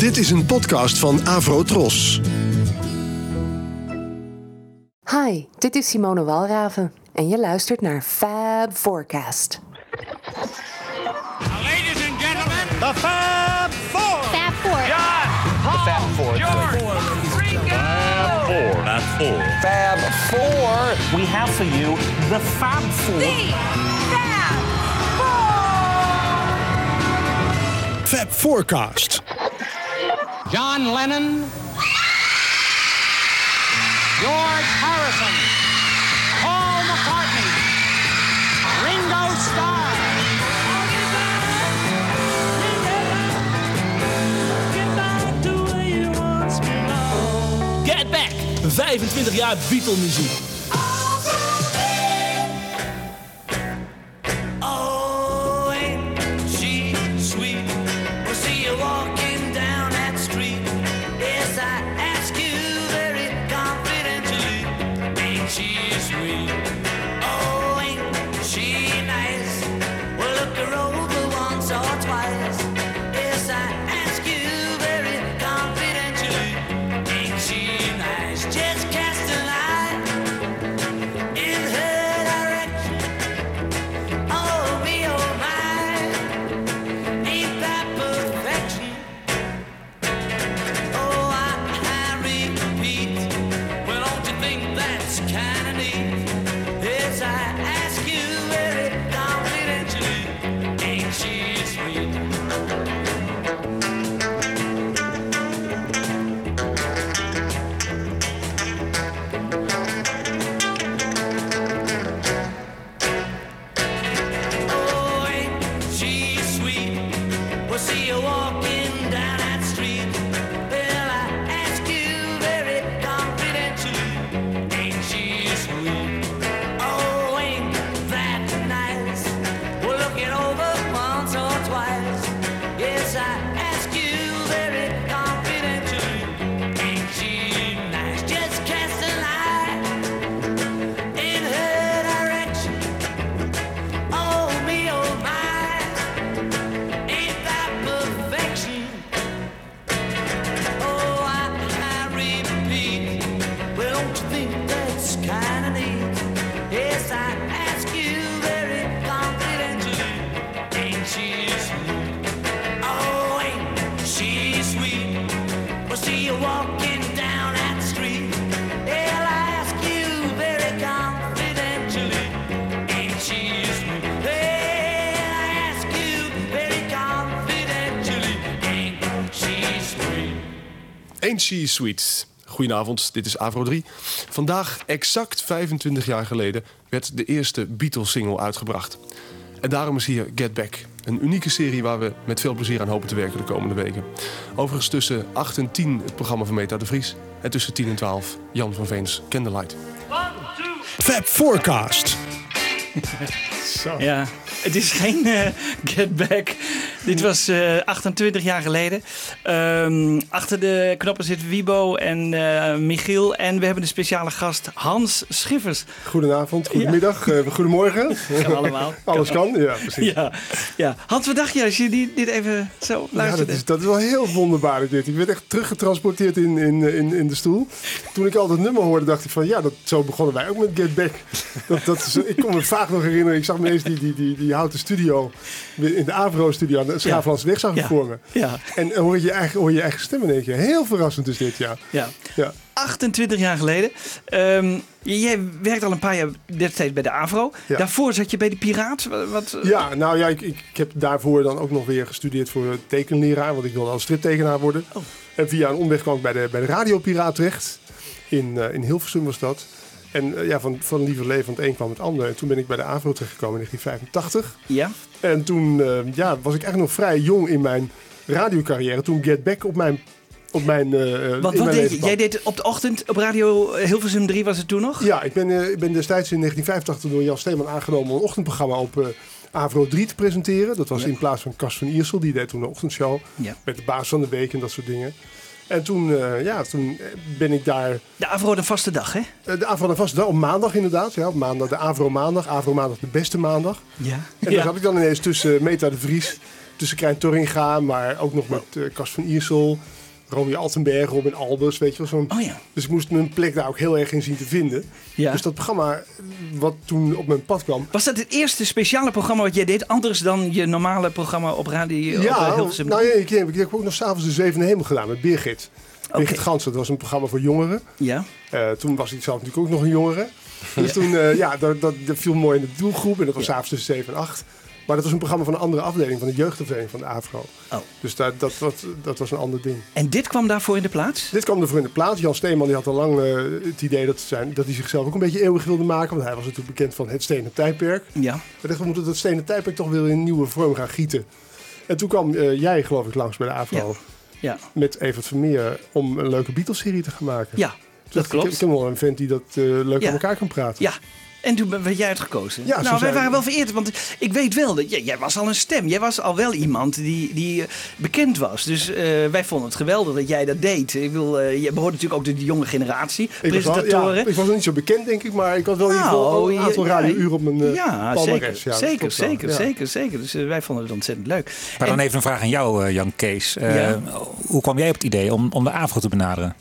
Dit is een podcast van Avro Tros. Hi, dit is Simone Walraven en je luistert naar Fab Forecast. Ladies and gentlemen, The Fab Four. Fab Four. John, Paul, Fab Four. George. Fab Four. Fab Four. We have for you the Fab Four. Fab Fab Forecast. John Lennon, George Harrison, Paul McCartney, Ringo Starr. Get Back. 25 jaar Beatle-muziek. Oh, very sweet? Walking down street. I ask you? Ain't She Sweet. Goedenavond, dit is Avro 3. Vandaag, exact 25 jaar geleden, werd de eerste Beatles-single uitgebracht. En daarom is hier Get Back. Een unieke serie waar we met veel plezier aan hopen te werken de komende weken. Overigens tussen 8 en 10 het programma van Meta de Vries. En tussen 10 en 12 Jan van Veens Candlelight. Fab Forecast. Ja, het is geen eh, Get Back. Dit was eh, 28 jaar geleden. Ehm, achter de knoppen zit Wibo en eh, Michiel. En we hebben een speciale gast, Hans Schiffers. Goedenavond, goedemiddag, eh, goedemorgen. Kan allemaal. Alles kan, ja precies. Ja, ja. Hans, wat dacht je als je die, dit even zo Ja, dat, luisterde? is, dat is wel heel wonderbaarlijk dit. Ik werd echt teruggetransporteerd in, in, in, in de stoel. Toen ik al dat nummer hoorde, dacht ik van ja, dat, zo begonnen wij ook met Get Back. Dat, dat is, ik kon me vaak nog herinneren, ik zag me eens die, die, die, die houten studio in de Avro-studio aan de Schaaflandsweg zag Ja. voor me. Ja. En hoor je, je eigen, hoor je eigen stem in één keer. Heel verrassend is dit, ja. Ja. ja. 28 jaar geleden. Ehm, jij werkt al een paar jaar destijds bij de AVRO. Ja. Daarvoor zat je bij de Piraat. Wat, wat- Ja, nou ja, ik, ik, heb daarvoor dan ook nog weer gestudeerd voor tekenleraar. Want ik wilde al striptekenaar worden. Oh. En via een omweg kwam ik bij de, bij de Radiopiraat terecht. In, eh, in Hilversum was dat. En eh, ja, van, van liever leven van het een kwam het ander. En toen ben ik bij de AVRO terechtgekomen in 1985. Ja. En toen eh, ja, was ik eigenlijk nog vrij jong in mijn radiocarrière. Toen Get Back op mijn, op mijn, eh, Want wat mijn deed je? Jij deed op de ochtend op radio Hilversum 3 was het toen nog? Ja, ik ben, ik ben destijds in 1985 door Jan Steeman aangenomen om een ochtendprogramma op Avro 3 te presenteren. Dat was in plaats van Cas van Iersel, die deed toen de ochtendshow. Ja. Met de baas van de week en dat soort dingen. En toen, eh, ja, toen ben ik daar... De Avro de vaste dag, hè? eh, de Avro vast op maandag inderdaad. Ja, op maandag, de Avro maandag. Avro maandag de beste maandag. Ja. En daar zat ik dan ineens tussen Meta de Vries tussen Krijn Torringa, maar ook nog met eh Kast van Iersel, Romy Altenberg, Robin Albers, weet je wel. Zo'n, Oh ja. Dus ik moest mijn plek daar ook heel erg in zien te vinden. Ja. Dus dat programma, wat toen op mijn pad kwam, Was dat het eerste speciale programma wat jij deed? Anders dan je normale programma op radio? eh, Ja, Hilversum? nou ja, ik, ik heb ook nog s'avonds de Zevende Hemel gedaan met Birgit. Birgit Gans, dat was een programma voor jongeren. ja. Eh, toen was ik zelf natuurlijk ook nog een jongere. Dus toen, eh, ja, dat, dat, dat viel mooi in de doelgroep. En dat was s'avonds tussen 7 en 8. Maar dat was een programma van een andere afdeling, van de jeugdafdeling van de AVRO. Oh. Dus dat, dat, dat, dat was een ander ding. En dit kwam daarvoor in de plaats? Dit kwam ervoor in de plaats. Jan Steeman die had al lang eh, het idee dat, zijn, dat hij zichzelf ook een beetje eeuwig wilde maken. Want hij was natuurlijk bekend van het stenen tijdperk. Ja. We dachten, we moeten dat stenen tijdperk toch weer in een nieuwe vorm gaan gieten. En toen kwam eh, jij, geloof ik, langs bij de AVRO. Ja. Met Evert Vermeer om een leuke Beatles-serie te gaan maken. Ja, dat ik, klopt. Ik, ik heb wel een vent die dat eh, leuk Ja. aan elkaar kan praten. Ja. En toen ben- werd jij uitgekozen. Ja, nou, wij waren wel vereerd, want ik weet wel dat jij, jij was al een stem. Jij was al wel iemand die, die eh, bekend was. Dus eh, wij vonden het geweldig dat jij dat deed. Ik wil, eh, je behoort natuurlijk ook tot de jonge generatie, Ik was, wel, presentatoren. ja, ik was nog niet zo bekend, denk ik, maar ik had wel in ieder geval Nou, een aantal ja, radiouren op mijn ja, zeker, Ja, zeker, zeker, Ja. zeker, zeker. Dus wij vonden het ontzettend leuk. Maar En- dan even een vraag aan jou, eh, Jan Kees. Eh, Ja. Hoe kwam jij op het idee om, om de AVRO te benaderen?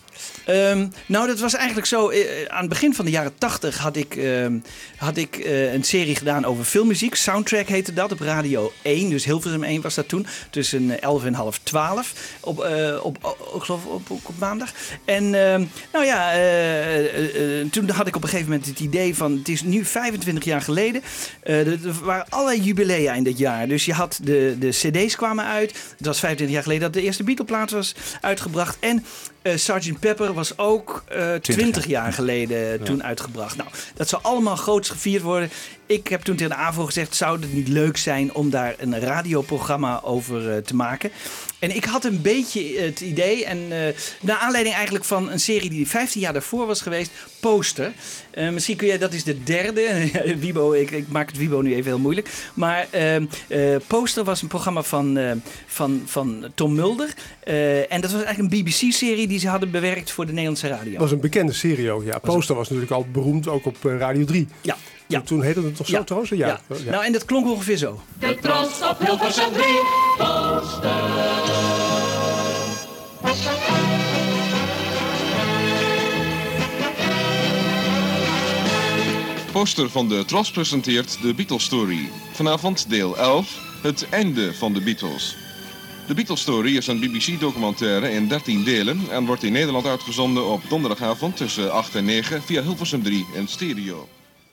Ehm, nou, dat was eigenlijk zo. eh, aan het begin van de jaren tachtig had ik, ehm, had ik eh, een serie gedaan over filmmuziek. Soundtrack heette dat op Radio 1. Dus Hilversum 1 was dat toen. Tussen 11 en half 12. Op, eh, op, op, geloof op, op, maandag. En ehm, nou ja, eh, eh, eh, toen had ik op een gegeven moment het idee van... Het is nu 25 jaar geleden. Eh, er waren allerlei jubilea in dat jaar. Dus je had de, de cd's kwamen uit. Het was 25 jaar geleden dat de eerste Beatle-plaat was uitgebracht. En eh Sgt. Pepper was ook eh 20 jaar geleden toen uitgebracht. Nou, dat zou allemaal groots gevierd worden. Ik heb toen tegen de AVO gezegd, zou het niet leuk zijn om daar een radioprogramma over eh, te maken? En ik had een beetje het idee, en eh naar aanleiding eigenlijk van een serie die 15 jaar daarvoor was geweest, Poster. Eh, misschien kun jij, dat is de derde. Wibo, ik, ik maak het Wibo nu even heel moeilijk. Maar eh, Poster was een programma van, eh, van, van Tom Mulder. Eh, en dat was eigenlijk een BBC-serie die ze hadden bewerkt voor de Nederlandse radio. Dat was een bekende serie ook. Ja, Poster was natuurlijk al beroemd, ook op eh, Radio 3. Ja, ja. Toen heette het toch zo Ja. trouwens? Ja. Ja. ja. Nou, en dat klonk ongeveer zo. De trots op Hilversum 3 Poster van de Tros presenteert de Beatles Story. Vanavond deel 11, het einde van de Beatles. De Beatles Story is een BBC-documentaire in 13 delen en wordt in Nederland uitgezonden op donderdagavond tussen 8 en 9 via Hilversum 3 in stereo.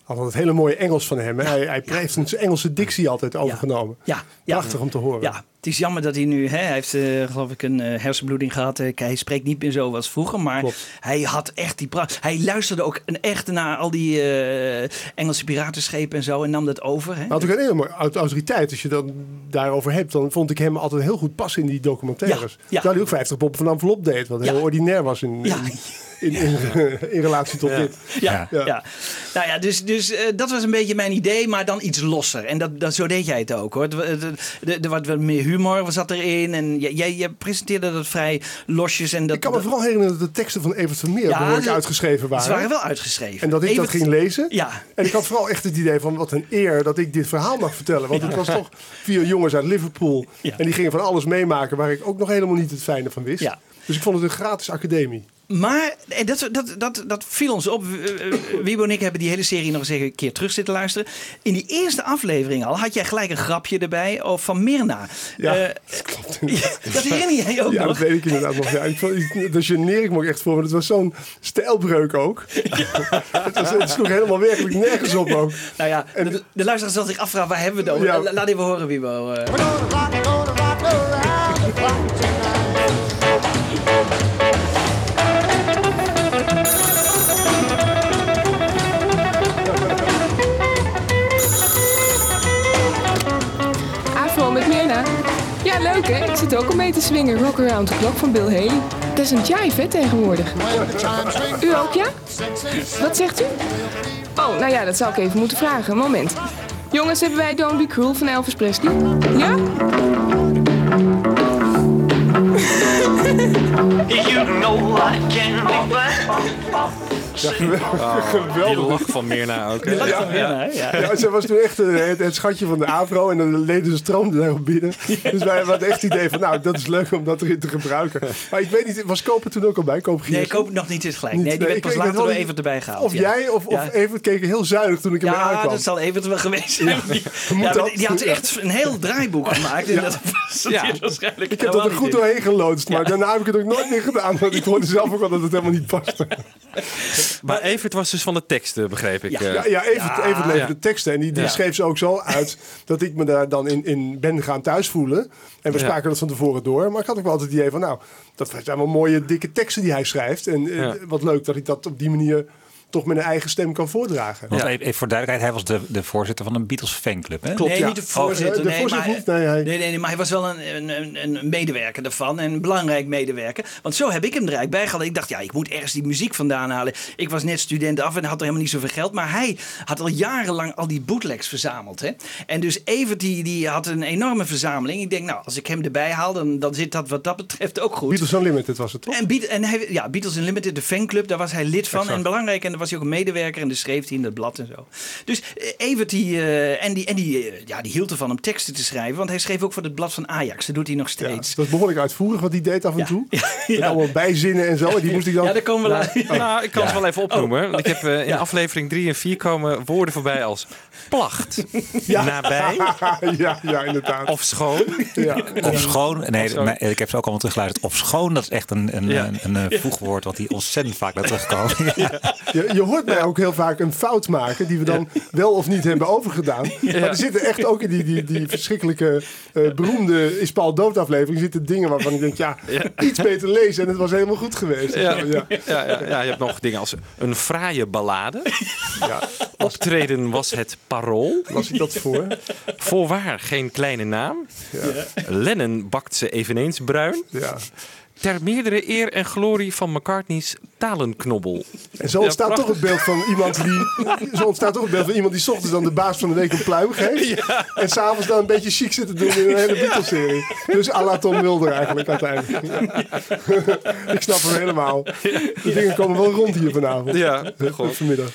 Had het hele mooie Engels van hem. hè. Hij, hij heeft zijn Engelse dictie altijd overgenomen. Ja. Prachtig om te horen. Ja, het is jammer dat hij nu, hè, hij heeft eh, geloof ik een eh, hersenbloeding gehad. Eh, hij spreekt niet meer zo als vroeger, maar Klopt. hij had echt die pracht. Hij luisterde ook een echt naar al die Engelse piratenschepen en zo en nam dat over. Hè? Hij had ook een enorme aut- autoriteit. Als je dan daarover hebt, dan vond ik hem altijd heel goed passen in die documentaires. Ja, ja. Terwijl hij ook 50 bob van envelop deed. Wat Ja. heel ordinair was in, Ja. in, in, in, in relatie tot dit. Ja, Ja. ja. Nou ja, dus, dus eh, dat was een beetje mijn idee, maar dan iets losser. En dat, dat, zo deed jij het ook hoor. Er wat wat meer humor zat erin en jij, jij, presenteerde dat vrij losjes. En dat, Ik kan me vooral herinneren dat de teksten van Evert Vermeer Ja, behoorlijk ze- uitgeschreven waren. Ze waren wel uitgeschreven. En dat ik dat ging lezen. Ja. En ik had vooral echt het idee van wat een eer dat ik dit verhaal mag vertellen. Want het was toch vier jongens uit Liverpool. Ja. En die gingen van alles meemaken waar ik ook nog helemaal niet het fijne van wist. Ja. Dus ik vond het een gratis academie. Maar en dat, dat, dat, dat viel ons op. Eh, eh, Wiebo en ik hebben die hele serie nog eens een keer terug zitten luisteren. In die eerste aflevering al had jij gelijk een grapje erbij of van Mirna. Ja, Eh, dat klopt. dat herinner jij ook Ja, dat nog? weet ik inderdaad nog. Ja, ik, vond- daar geneer ik me ook echt voor. Want het was zo'n stijlbreuk ook. het, was, het sloeg helemaal werkelijk nergens op ook. Nou ja, En- de, de luisteraars zal zich afvragen, waar hebben we het over? Ja. La- Laat even horen, Wiebo. eh. Leuk hè? Ik zit ook al mee te swingen. Rock Around the Clock van Bill Haley. Dat is een jive hè, tegenwoordig. U ook, ja? Wat zegt u? Oh, nou ja, dat zou ik even moeten vragen. Moment. Jongens, hebben wij Don't Be Cruel van Elvis Presley? Ja? You know I can be. Ja, geweldig. Die lach van Mirna ook. hè? Die lach Ja, van Mirna, hè? Ja. Ja, zij was toen echt eh, het, het schatje van de Avro en de leden stroomden daarop binnen. Dus wij hadden echt het idee van, nou, dat is leuk om dat erin te gebruiken. Maar ik weet niet, was Koper toen ook al bij? Koper Nee, hoop nog niet eens gelijk. Niet, Nee, die werd ik pas later wel door Evert erbij gehaald. Of ja. jij of, of Ja. Evert keken heel zuinig toen ik hem Ja, aankwam. dat zal Evert wel geweest zijn. Die, ja, had Ja. echt een heel draaiboek gemaakt. En dat was Ja. ja. waarschijnlijk Ik heb dat er goed doorheen geloodst, maar daarna heb ik het ook nooit meer gedaan. Want ik hoorde zelf ook al dat het helemaal niet paste. Maar Evert was dus van de teksten, begreep ik. Ja. eh. Ja, ja Evert. Evert leverde de teksten en die, die Ja. schreef ze ook zo uit dat ik me daar dan in, in ben gaan thuis voelen. En we Ja. spraken dat van tevoren door. Maar ik had ook wel altijd het idee van, nou, dat zijn wel mooie dikke teksten die hij schrijft. En eh, Ja. wat leuk dat ik dat op die manier toch met een eigen stem kan voordragen. Want Ja. even, even voor duidelijkheid, hij was de, de voorzitter van een Beatles fanclub. Hè? Klopt, nee, ja. niet de voorzitter. Oh, de nee, voorzitter maar, niet? Nee, hij- nee, nee, nee, maar hij was wel een, een, een, een medewerker ervan. En een belangrijk medewerker. Want zo heb ik hem er eigenlijk bij gehad. Ik dacht, ja, ik moet ergens die muziek vandaan halen. Ik was net student af en had er helemaal niet zoveel geld. Maar hij had al jarenlang al die bootlegs verzameld. Hè? En dus Evert, die, die had een enorme verzameling. Ik denk, nou, als ik hem erbij haal, dan, dan zit dat wat dat betreft ook goed. Beatles Unlimited was het toch? En, Beat, en hij, ja, Beatles Unlimited, de fanclub, daar was hij lid van. Exact. En belangrijk, en daar was hij ook een medewerker. En dan schreef hij in het blad en zo. Dus eh, Evert, die, eh, en, die, en die, eh, ja, die hield ervan om teksten te schrijven. Want hij schreef ook voor het blad van Ajax. Dat doet hij nog Ja, steeds. dat is behoorlijk uitvoerig wat hij deed af en Ja. toe. Ja, Met ja. allemaal bijzinnen en zo. En die moest ik dan... Ja, daar komen we later. Nou, ik kan het wel even opnoemen. Want ik heb in aflevering 3 en 4 komen woorden voorbij als placht, nabij ja, ja, inderdaad. of schoon. ja. Of schoon, nee, maar ik heb ze ook allemaal teruggeluisterd. Of schoon, dat is echt een, een, Ja. een, een, eh, voegwoord wat hij ontzettend vaak naar terugkomt. Je, je hoort mij ook heel vaak een fout maken die we dan wel of niet hebben overgedaan. Maar er zitten echt ook in die, die, die verschrikkelijke eh, beroemde Is Paul Dood aflevering zitten dingen waarvan ik denk, ja, iets beter lezen en het was helemaal goed geweest. Ja. Ja. Ja, ja, je hebt nog dingen als een fraaie ballade. Ja. Optreden was het parool. Las ik dat voor? Voorwaar geen kleine naam. Lennon bakt ze eveneens bruin. Ja. Ter meerdere eer en glorie van McCartney's talenknobbel. En zo ontstaat toch het beeld van iemand die. Zo ontstaat toch het beeld van iemand die 's ochtends dan de baas van de week een pluim geeft. En s'avonds dan een beetje chic zit te doen in een hele Beatles-serie. Dus à la Tom Mulder eigenlijk uiteindelijk. Ik snap hem helemaal. De dingen komen wel rond hier vanavond. Ja, goed. Vanmiddag.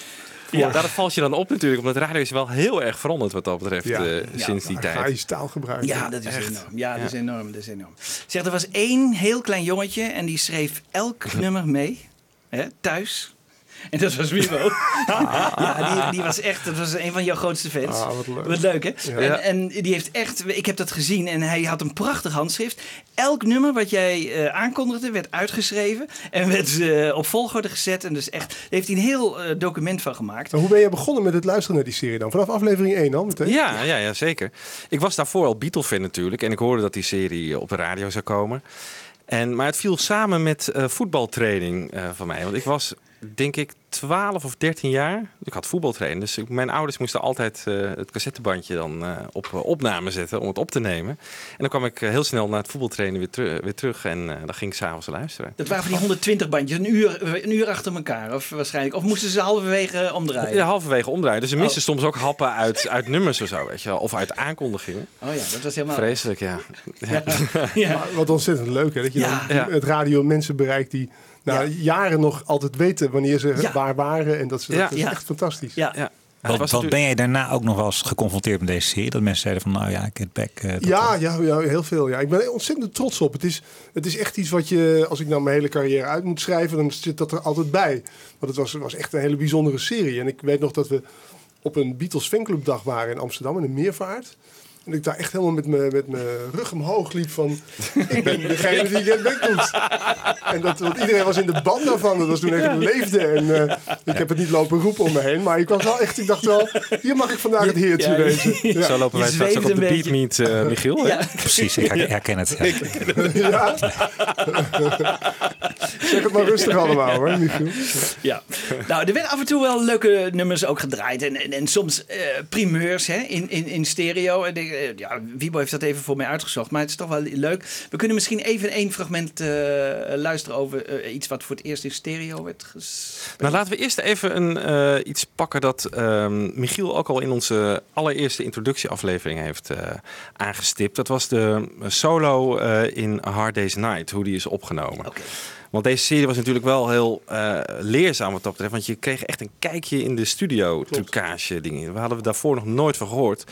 Ja, daar valt je dan op natuurlijk, omdat radio is wel heel erg veranderd wat dat betreft Ja. eh, sinds die tijd. Archaïs taalgebruik. Ja, dat is enorm. Ja, dat is enorm. Dat is enorm. Zeg, er was één heel klein jongetje en die schreef elk nummer mee. Hè, thuis. En dat was Wiebo. ja, die, die was echt, dat was een van jouw grootste fans. Ah, wat leuk. hè? En, en die heeft echt, ik heb dat gezien en hij had een prachtig handschrift. Elk nummer wat jij eh, aankondigde werd uitgeschreven en werd eh, op volgorde gezet. En dus echt, daar heeft hij een heel eh, document van gemaakt. Maar hoe ben je begonnen met het luisteren naar die serie dan? Vanaf aflevering 1 dan meteen? Ja, ja, ja, zeker. Ik was daarvoor al Beatle-fan natuurlijk. En ik hoorde dat die serie op de radio zou komen. En, maar het viel samen met eh, voetbaltraining eh, van mij. Want ik was, denk ik, 12 of 13 jaar. Ik had voetbaltraining. Dus ik- mijn ouders moesten altijd eh, het cassettebandje dan eh, op eh, opname zetten om het op te nemen. En dan kwam ik heel snel naar het voetbaltrainen weer, teru- weer terug. En eh, dan ging ik s'avonds luisteren. Dat waren van die 120 bandjes, een uur, een uur achter elkaar of waarschijnlijk. Of moesten ze halverwege omdraaien? Ja, halverwege omdraaien. Dus ze misten Oh. soms ook happen uit, uit nummers of zo, weet je wel. Of uit aankondigingen. Oh ja, dat was helemaal... Vreselijk, ja. Ja. Maar wat ontzettend leuk hè, dat je Ja. dan Ja. het radio mensen bereikt die na Ja. jaren nog altijd weten wanneer ze Ja. waar waren. En dat, ze, Ja. dat is Ja. echt fantastisch. Ja. ja. Wat, was wat natuurlijk- ben jij daarna ook nog wel eens geconfronteerd met deze serie? Dat mensen zeiden van, nou ja, Get Back. eh, dat- Ja, ja, ja, heel veel. Ja. Ik ben er ontzettend trots op. Het is, het is echt iets wat je, als ik nou mijn hele carrière uit moet schrijven, dan zit dat er altijd bij. Want het was, was echt een hele bijzondere serie. En ik weet nog dat we op een Beatles fanclubdag waren in Amsterdam, in de Meervaart. En ik daar echt helemaal met mijn met mijn rug omhoog liep van... ik ben degene die Get Back doet. En dat, want iedereen was in de band daarvan. Dat was toen echt leefde. En eh, ik heb het niet lopen roepen om me heen. Maar ik was wel echt... Ik dacht wel, hier mag ik vandaag het heertje Ja, wezen. Ja. Zo lopen wij Je straks ook op de een beat meet, eh, Michiel. hè? Ja. Precies, ik her- herken het. ja. Ja. zeg het maar rustig allemaal hoor, Michiel. Ja, nou, er werden af en toe wel leuke nummers ook gedraaid. En, en, en soms eh, primeurs hè, in, in, in stereo. En ik, ja, Wiebo heeft dat even voor mij uitgezocht. Maar het is toch wel leuk. We kunnen misschien even één fragment eh, luisteren over eh, iets wat voor het eerst in stereo werd gespeeld. Nou, laten we eerst even een, eh, iets pakken dat ehm, Michiel ook al in onze allereerste introductieaflevering heeft eh, aangestipt. Dat was de solo eh, in A Hard Day's Night, hoe die is opgenomen. Want deze serie was natuurlijk wel heel eh, leerzaam wat dat betreft. Want je kreeg echt een kijkje in de studio trucage dingen. We hadden we daarvoor nog nooit van gehoord.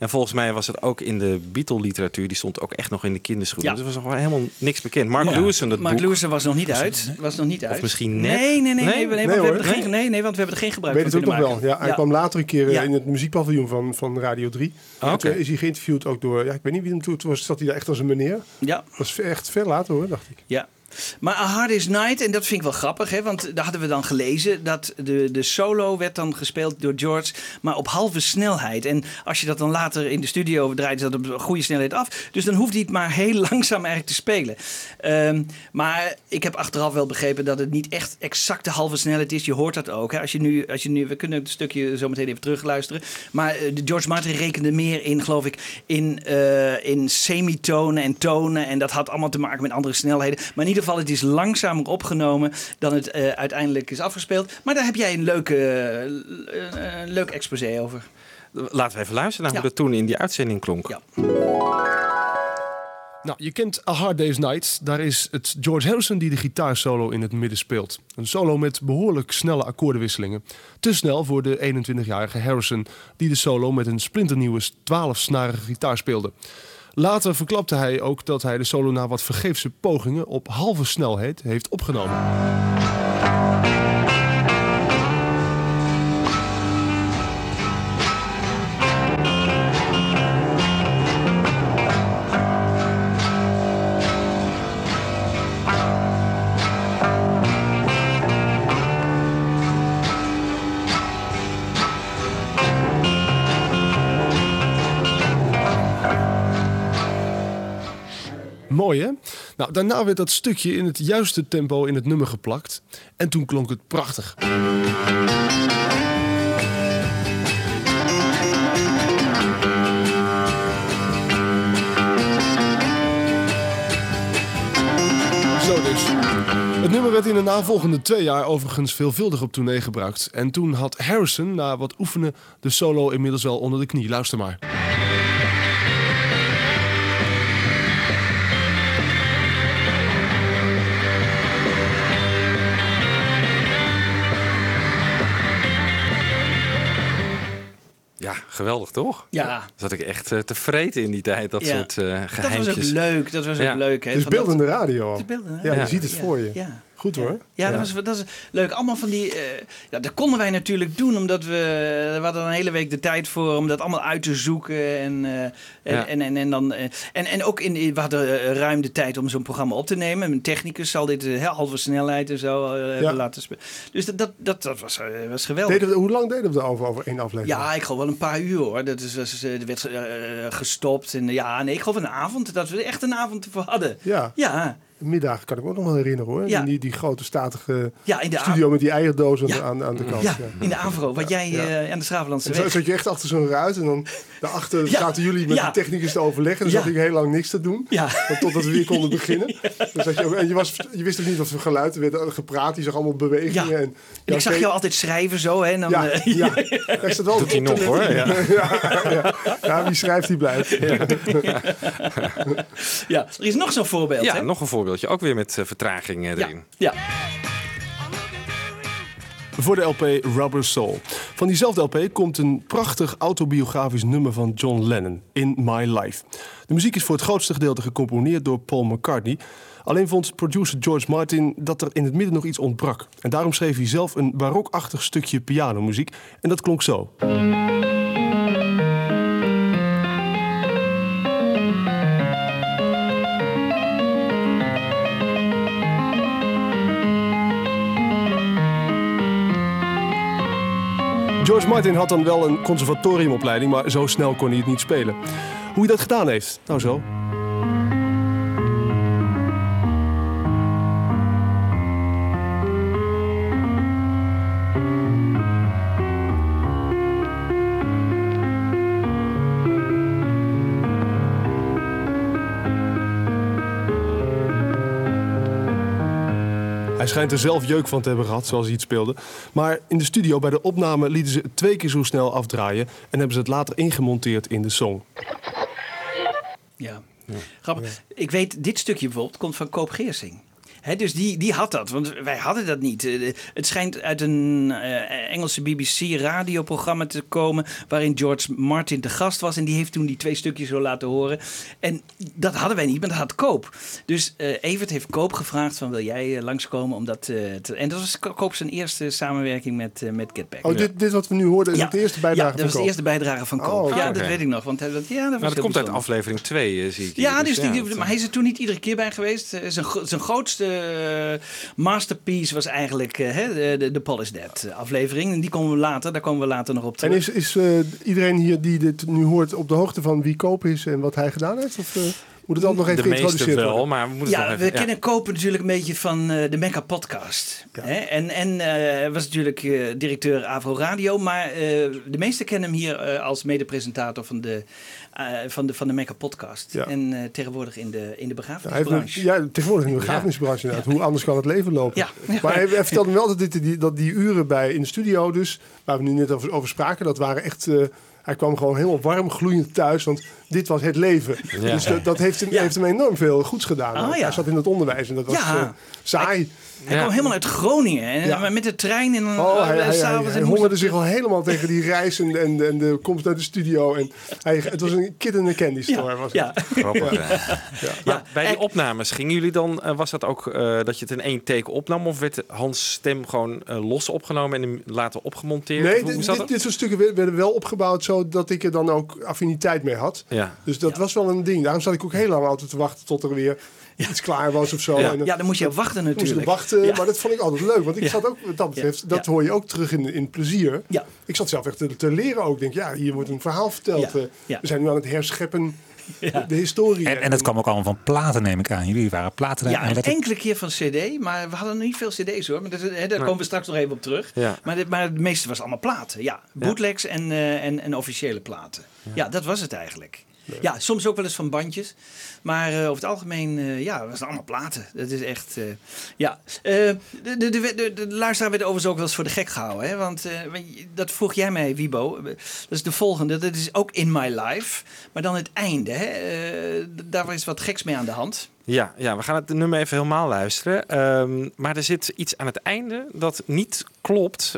En volgens mij was het ook in de Beatle-literatuur. Die stond ook echt nog in de kinderschoenen. Ja. Dus er was nog helemaal niks bekend. Mark Ja. Lewison, dat Mark boek. Lewison was nog niet uit. Was nog niet uit. misschien net? Nee, nee, nee. nee, Nee? nee, want we hebben er geen, nee, nee, want we hebben er geen gebruik Weet het van ook nog wel. Ja, hij kwam later een keer eh, Ja. in het muziekpaviljoen van, van Radio 3. Ah, oké. toen is hij geïnterviewd ook door, ja, ik weet niet wie hem toen was, zat hij daar echt als een meneer. Ja. Dat was echt ver later hoor, dacht ik. Ja. Maar A Hard Is Night, en dat vind ik wel grappig, hè, want daar hadden we dan gelezen dat de, de solo werd dan gespeeld door George, maar op halve snelheid. En als je dat dan later in de studio draait, is dat op goede snelheid af. Dus dan hoeft hij het maar heel langzaam eigenlijk te spelen. Ehm, maar ik heb achteraf wel begrepen dat het niet echt exact de halve snelheid is. Je hoort dat ook. Hè. Als je nu, als je nu, we kunnen het stukje zo meteen even terugluisteren. Maar eh, de George Martin rekende meer in, geloof ik, in, eh, in semitonen en tonen. En dat had allemaal te maken met andere snelheden. Maar in ieder geval, het is langzamer opgenomen dan het eh, uiteindelijk is afgespeeld. Maar daar heb jij een leuke, een leuk exposé over. Laten we even luisteren naar Ja. hoe dat toen in die uitzending klonk. Ja. Nou, je kent A Hard Day's Night. Daar is het George Harrison die de gitaarsolo in het midden speelt. Een solo met behoorlijk snelle akkoordenwisselingen. Te snel voor de 21-jarige Harrison, die de solo met een splinternieuwe 12-snarige gitaar speelde. Later verklapte hij ook dat hij de solo na wat vergeefse pogingen op halve snelheid heeft opgenomen. Mooi hè? Nou, daarna werd dat stukje in het juiste tempo in het nummer geplakt. En toen klonk het prachtig. Zo dus. Het nummer werd in de navolgende twee jaar overigens veelvuldig op tournee gebruikt. En toen had Harrison, na wat oefenen, de solo inmiddels wel onder de knie. Luister maar. Geweldig toch? Ja. Zat ik echt eh, te vreten in die tijd, dat Ja. soort eh Dat geheimtjes. was ook leuk. Dat was ook Ja. leuk. Hè, Het is van dat- beeldende radio. Het is beeldende Ja, je radio. ziet het Ja. voor je. Ja. Goed hoor. Ja, Dat, was, dat is leuk. Allemaal van die. eh, ja, dat konden wij natuurlijk doen, omdat we. We hadden een hele week de tijd voor om dat allemaal uit te zoeken. En, eh, en, Ja. en, en, en, dan, eh, en, en ook in, we hadden ruim de tijd om zo'n programma op te nemen. Een technicus zal dit eh, halve snelheid en zo hebben laten spelen. Dus dat, dat, dat, dat was, was geweldig. Deden we, hoe lang deden we erover over één aflevering? Ja, ik geloof wel een paar uur hoor. Dat is, was, er werd gestopt. En, ja, nee, ik geloof een avond. Dat we er echt een avond voor hadden. Ja. Ja. Middag kan ik me ook nog wel herinneren hoor. Ja. Die, die grote statige Ja, in de studio met die eierdozen Ja. aan, aan de kant. Ja, in de Avro, wat jij eh, aan de Schravenlandse En zo weg. zat je echt achter zo'n ruit en dan daarachter Ja. zaten jullie met Ja. de technicus te overleggen. Dan Ja. zat ik heel lang niks te doen. Totdat we weer konden beginnen. Dan zat je, ook, en je, was, je wist ook niet wat voor geluid er werd gepraat. Je zag allemaal bewegingen. Ja. En, ik zag jou altijd schrijven zo. Hè, en dan, Ja, eh, ja. Staat wel Doet hij nog, hoor, ja. wie schrijft die blijft. ja, er is nog zo'n voorbeeld. Ja, nog een voorbeeldje. Ook weer met eh, vertraging eh, ja. erin. ja. Voor de LP Rubber Soul. Van diezelfde LP komt een prachtig autobiografisch nummer van John Lennon, In My Life. De muziek is voor het grootste gedeelte gecomponeerd door Paul McCartney. Alleen vond producer George Martin dat er in het midden nog iets ontbrak. En daarom schreef hij zelf een barokachtig stukje pianomuziek. En dat klonk zo. George Martin had dan wel een conservatoriumopleiding, maar zo snel kon hij het niet spelen. Hoe hij dat gedaan heeft? Nou zo. Hij schijnt er zelf jeuk van te hebben gehad, zoals hij het speelde. Maar in de studio bij de opname lieten ze het twee keer zo snel afdraaien... en hebben ze het later ingemonteerd in de song. Ja. Grappig. Ik weet, dit stukje bijvoorbeeld komt van Koop Geersing. Hè, dus die, die had dat, want wij hadden dat niet. Eh, Het schijnt uit een eh, Engelse BBC-radioprogramma te komen. waarin George Martin te gast was. En die heeft toen die twee stukjes zo laten horen. En dat hadden wij niet, maar dat had Koop. Dus eh Evert heeft Koop gevraagd: van, wil jij eh, langskomen om dat eh, te. En dat was Ko- Koop zijn eerste samenwerking met, eh, met Get Back. Oh, dit, dit wat we nu hoorden is Ja. de eerste bijdrage Ja, dat van was de Koop. eerste bijdrage van Koop. Oh, ja, oké. dat weet ik nog. Want dat, ja, dat was Nou, dat heel komt uit aflevering 2, eh, zie ik hier. Ja, dus die, dat- maar hij is er toen niet iedere keer bij geweest. Eh, zijn grootste eh, masterpiece was eigenlijk eh, hè, de, de, de Polish Dead aflevering. En die komen we later, daar komen we later nog op En terug. is, is eh, iedereen hier die dit nu hoort op de hoogte van wie Koop is en wat hij gedaan heeft? Of eh, moet het altijd nog even de meeste geïntroduceerd wel, worden? maar we moeten ja, nog we even... kennen Kopen natuurlijk een beetje van eh, de Mecca podcast. Hè? En, en eh, hij was natuurlijk eh, directeur Avro Radio. Maar eh, de meesten kennen hem hier eh, als medepresentator van de, van de, van de Mecca podcast. Ja. En eh, tegenwoordig in de, in de begrafenisbranche. ja, tegenwoordig in de begrafenisbranche inderdaad. Hoe anders kan het leven lopen? Ja. Maar hij, hij vertelde me wel dat, dit, die, dat die uren bij, in de studio dus, waar we nu net over, over spraken, dat waren echt... eh, hij kwam gewoon helemaal warm, gloeiend thuis, want dit was het leven. Ja. Dus dat, dat heeft, hem, Ja. heeft hem enorm veel goeds gedaan. Ah, ja. Hij zat in het onderwijs en dat was Ja. eh, saai. Hij Ja. kwam helemaal uit Groningen. En Ja. met de trein en dan Oh, hij, eh, hij, hij, s'avonds. hongerde zich al helemaal tegen die reis en, en, en de komst uit de studio. En hij, het was een kid in a candy store. was. Ja, Grappig, ja. Maar Ja, bij die en- opnames, gingen jullie dan, eh, was dat ook eh, dat je het in één take opnam? Of werd Hans' stem gewoon eh, los opgenomen en hem later opgemonteerd? Nee, Hoe- hoe dit, dit, soort stukken werden werden wel opgebouwd zodat ik er dan ook affiniteit mee had. Ja. Dus dat was wel een ding. Daarom zat ik ook heel lang altijd te wachten tot er weer iets klaar was of zo. Ja. En dan ja, dan moest je op wachten moest natuurlijk. wachten, Ja. maar dat vond ik altijd leuk. Want ik Ja. zat ook, wat dat betreft, dat hoor je ook terug in, in plezier. Ja. Ik zat zelf echt te, te leren ook. Ik denk, ja, hier wordt een verhaal verteld. Ja. Eh, Ja. We zijn nu aan het herscheppen, Ja. de historie. En, en dat kwam ook allemaal van platen, neem ik aan. Jullie waren platen. Ja, en een dat- enkele keer van CD, maar we hadden niet veel CD's hoor. Maar dat, hè, daar komen we straks nog even op terug. Ja. Maar, dit- maar het meeste was allemaal platen. Ja, bootlegs en, eh, en, en officiële platen. Ja. dat was het eigenlijk. Ja, soms ook wel eens van bandjes. Maar eh, over het algemeen, eh, ja, was het allemaal platen. Dat is echt, eh, ja. De, de, de, luisteraar werd overigens ook wel eens voor de gek gehouden. Hè? Want dat vroeg jij mij, Wibo. Dat is de volgende. Dat is ook In My Life. Maar dan het einde. Hè? Daar is wat geks mee aan de hand. Ja, ja, we gaan het nummer even helemaal luisteren. Ehm, maar er zit iets aan het einde dat niet klopt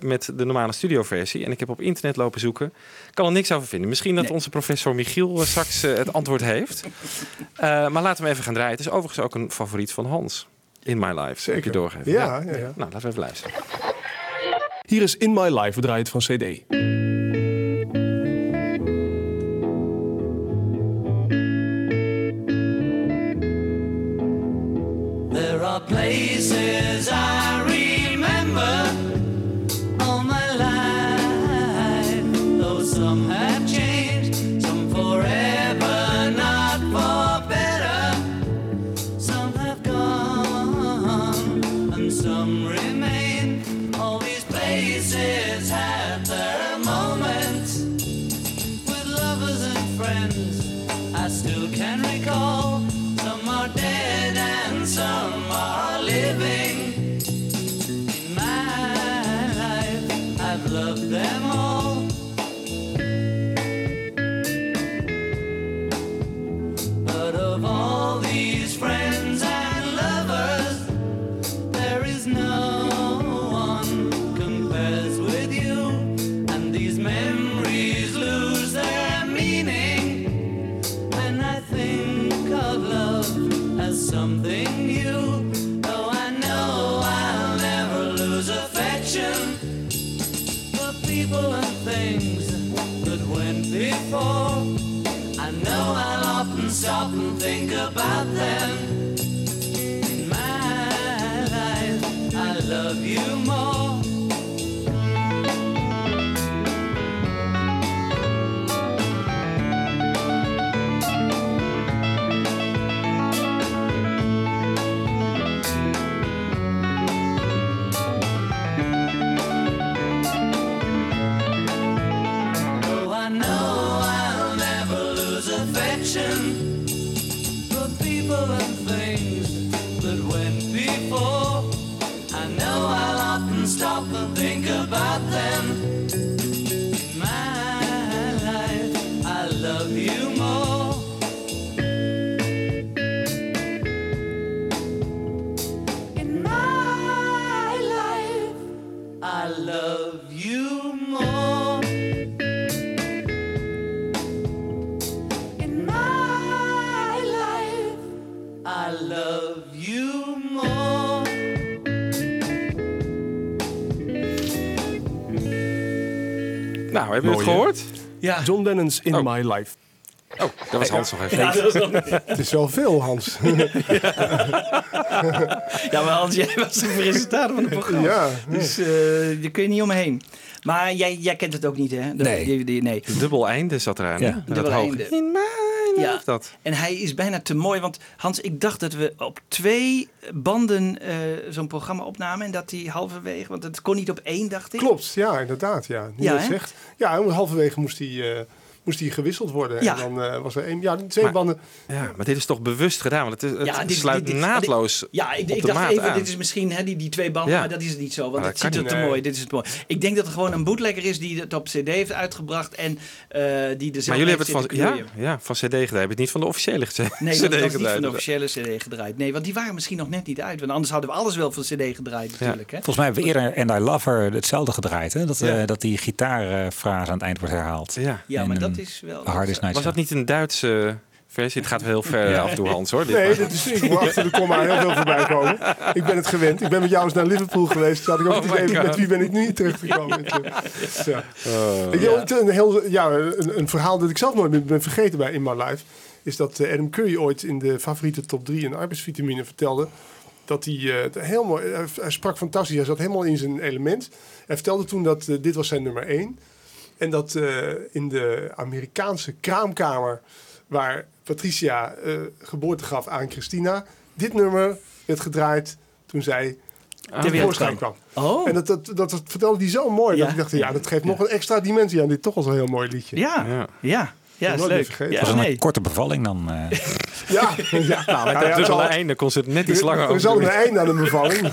met de normale studioversie. En ik heb op internet lopen zoeken. Ik kan er niks over vinden. Misschien dat Nee. onze professor Michiel straks het antwoord heeft. Eh, maar laten we even gaan draaien. Het is overigens ook een favoriet van Hans. In My Life. Zeker. Heb je doorgegeven? Ja, ja, ja. Nou, laten we even luisteren. Hier is In My Life, we draaien het van CD. There are places I remember all my life, though some Hebben we het Mooi, hè? gehoord? Ja. John Lennon's In My Life. Oh, dat was Hans nog even. Ja, dat was nog- Het is wel veel, Hans. ja, maar Hans, jij was de presentator van het programma. Ja, Dus eh daar kun je niet omheen. Maar jij, jij kent het ook niet, hè? Nee. die- die- nee. Dubbel einde zat eraan. Ja. hè? Dat Dubbel hoog. einde. In Ja. dat. En hij is bijna te mooi. Want Hans, ik dacht dat we op twee banden eh, zo'n programma opnamen. En dat die halverwege, want het kon niet op één, dacht ik. Klopt, ja, inderdaad. Ja, Nu Ja, zegt. Ja, halverwege moest hij, eh, moest hij gewisseld worden. Ja. En dan eh, was er één, ja, twee Maar- banden. Ja, maar dit is toch bewust gedaan? Want het, is, het Ja, dit- sluit dit- dit- naadloos Ja, ik, op ik de dacht even, aan. dit is misschien hè, die, die twee banden, Ja. maar dat is het niet zo. Want het ziet er te mooi. Dit is het mooi. Ik denk dat het gewoon een bootlegger is die het op cd heeft uitgebracht en eh, die er zelf Maar jullie hebben het van, ja, ja, van CD gedaan. Hebben het niet van de officiële CD Nee, CD dat was niet gedraaid. van de officiële CD gedraaid. Nee, want die waren misschien nog net niet uit. Want anders hadden we alles wel van CD gedraaid natuurlijk. Hè? Volgens mij hebben we eerder And I Love Her hetzelfde gedraaid. Hè? Dat, Ja. eh, dat die gitaarfrase aan het eind wordt herhaald. Ja. Ja, maar dat een is wel... Hard is nice. Was dat niet een Duitse versie? Het gaat wel heel ver Ja. af en toe, Hans, hoor. Dit Nee, maar- dit is, ik hoor achter de komma heel veel voorbij komen. Ik ben het gewend. Ik ben met jou eens naar Liverpool geweest. Zat ik ook Oh even met wie ben ik nu terechtgekomen. ja. Een, heel, ja, een, een verhaal dat ik zelf nooit ben- ben vergeten bij In My Life. Is dat eh, Adam Curry ooit in de favoriete top 3 in arbeidsvitamine vertelde. Dat hij eh, het heel mooi, hij, sprak fantastisch. Hij zat helemaal in zijn element. Hij vertelde toen dat eh, dit was zijn nummer 1. En dat eh, in de Amerikaanse kraamkamer, waar Patricia eh, geboorte gaf aan Christina, dit nummer werd gedraaid toen zij wereld tevoorschijn kwam. Oh, En dat, dat, dat, dat vertelde hij zo mooi. Ja. Dat ik dacht, ja, dat geeft nog een extra dimensie aan dit toch al zo'n heel mooi liedje. ja, Ja. ja. Ja, is leuk. Ja, was een nee. korte bevalling dan. eh. Ja, ja. Nou, Nou ja, het dubbele zal- einde kon ze het net iets langer Er over zal doen. een einde aan de bevalling.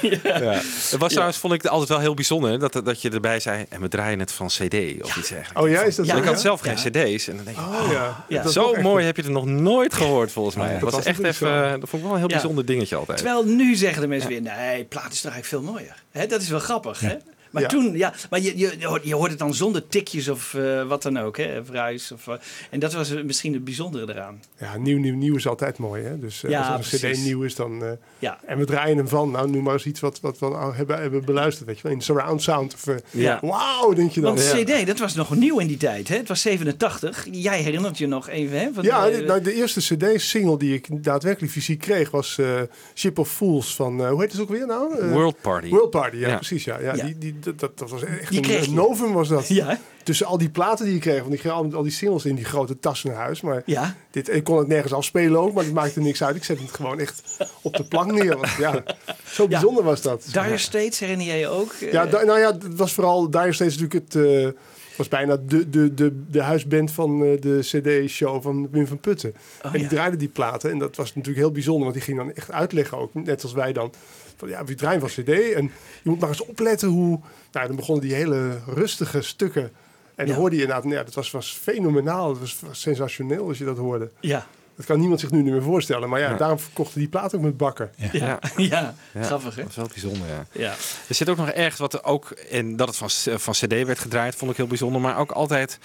Ja. Het was trouwens, vond ik altijd wel heel bijzonder, dat, dat je erbij zei, en we draaien het van cd of iets dergelijks. Oh ja, is dat Ja, zo? ik had zelf geen cd's en dan denk ik, Oh ja. Ja. Is zo echt- mooi heb je het nog nooit gehoord volgens mij. Dat was was echt even, eh, dat vond ik wel een heel bijzonder dingetje altijd. Terwijl nu zeggen de mensen weer, nee, plaat is toch eigenlijk veel mooier. Hè, dat is wel grappig, hè? Maar Ja. toen, ja, maar je, je, je hoort- je hoort het dan zonder tikjes of eh, wat dan ook, hè? Of ruis. Of, eh, en dat was misschien het bijzondere eraan. Ja, nieuw, nieuw, nieuw is altijd mooi. Hè? Dus eh, Ja, als er een precies. cd nieuw is, dan... eh, Ja, en we draaien hem van, nou noem maar eens iets wat, wat we al hebben, hebben beluisterd. Weet je wel, in surround sound. Of, Ja. Wauw, denk je dan. want ja. CD, dat was nog nieuw in die tijd, hè? Het was 87. Jij herinnert je nog even, hè? Van, Ja, de- nou, de eerste cd-single die ik daadwerkelijk fysiek kreeg was eh, Ship of Fools van, eh, hoe heet het ook weer nou? World Party. World Party, ja, Ja. precies. Ja. Ja, Ja. Die, die, dat, dat, was echt Die een, novum was dat. Ja? Tussen al die platen die je kreeg, want ik kreeg al, al die singles in die grote tassen naar huis. Maar ja. dit, ik kon het nergens afspelen ook, maar het maakte niks uit. Ik zette het gewoon echt op de plank neer. Want ja, zo bijzonder was dat. Dire Straits herinner jij je ook? Eh, Ja, da- nou ja, het was vooral Dire Straits natuurlijk het... eh, was bijna de, de, de, de huisband van eh, de cd-show van Wim van Putten. Oh, en die ja. draaide die platen. En dat was natuurlijk heel bijzonder. Want die ging dan echt uitleggen ook, net als wij dan. Van ja, we draaien van cd. En je moet maar eens opletten hoe... Nou, dan begonnen die hele rustige stukken. En dan Ja. hoorde je inderdaad... Ja, dat was, was fenomenaal. Het was, was sensationeel als je dat hoorde. ja. Dat kan niemand zich nu niet meer voorstellen. Maar ja, Ja. daarom verkochten die platen ook met bakken. Ja. Ja. Ja. Ja, grappig, hè? Dat is wel bijzonder, ja. Ja. Er zit ook nog ergens wat er ook, en dat het van, van CD werd gedraaid, vond ik heel bijzonder. Maar ook altijd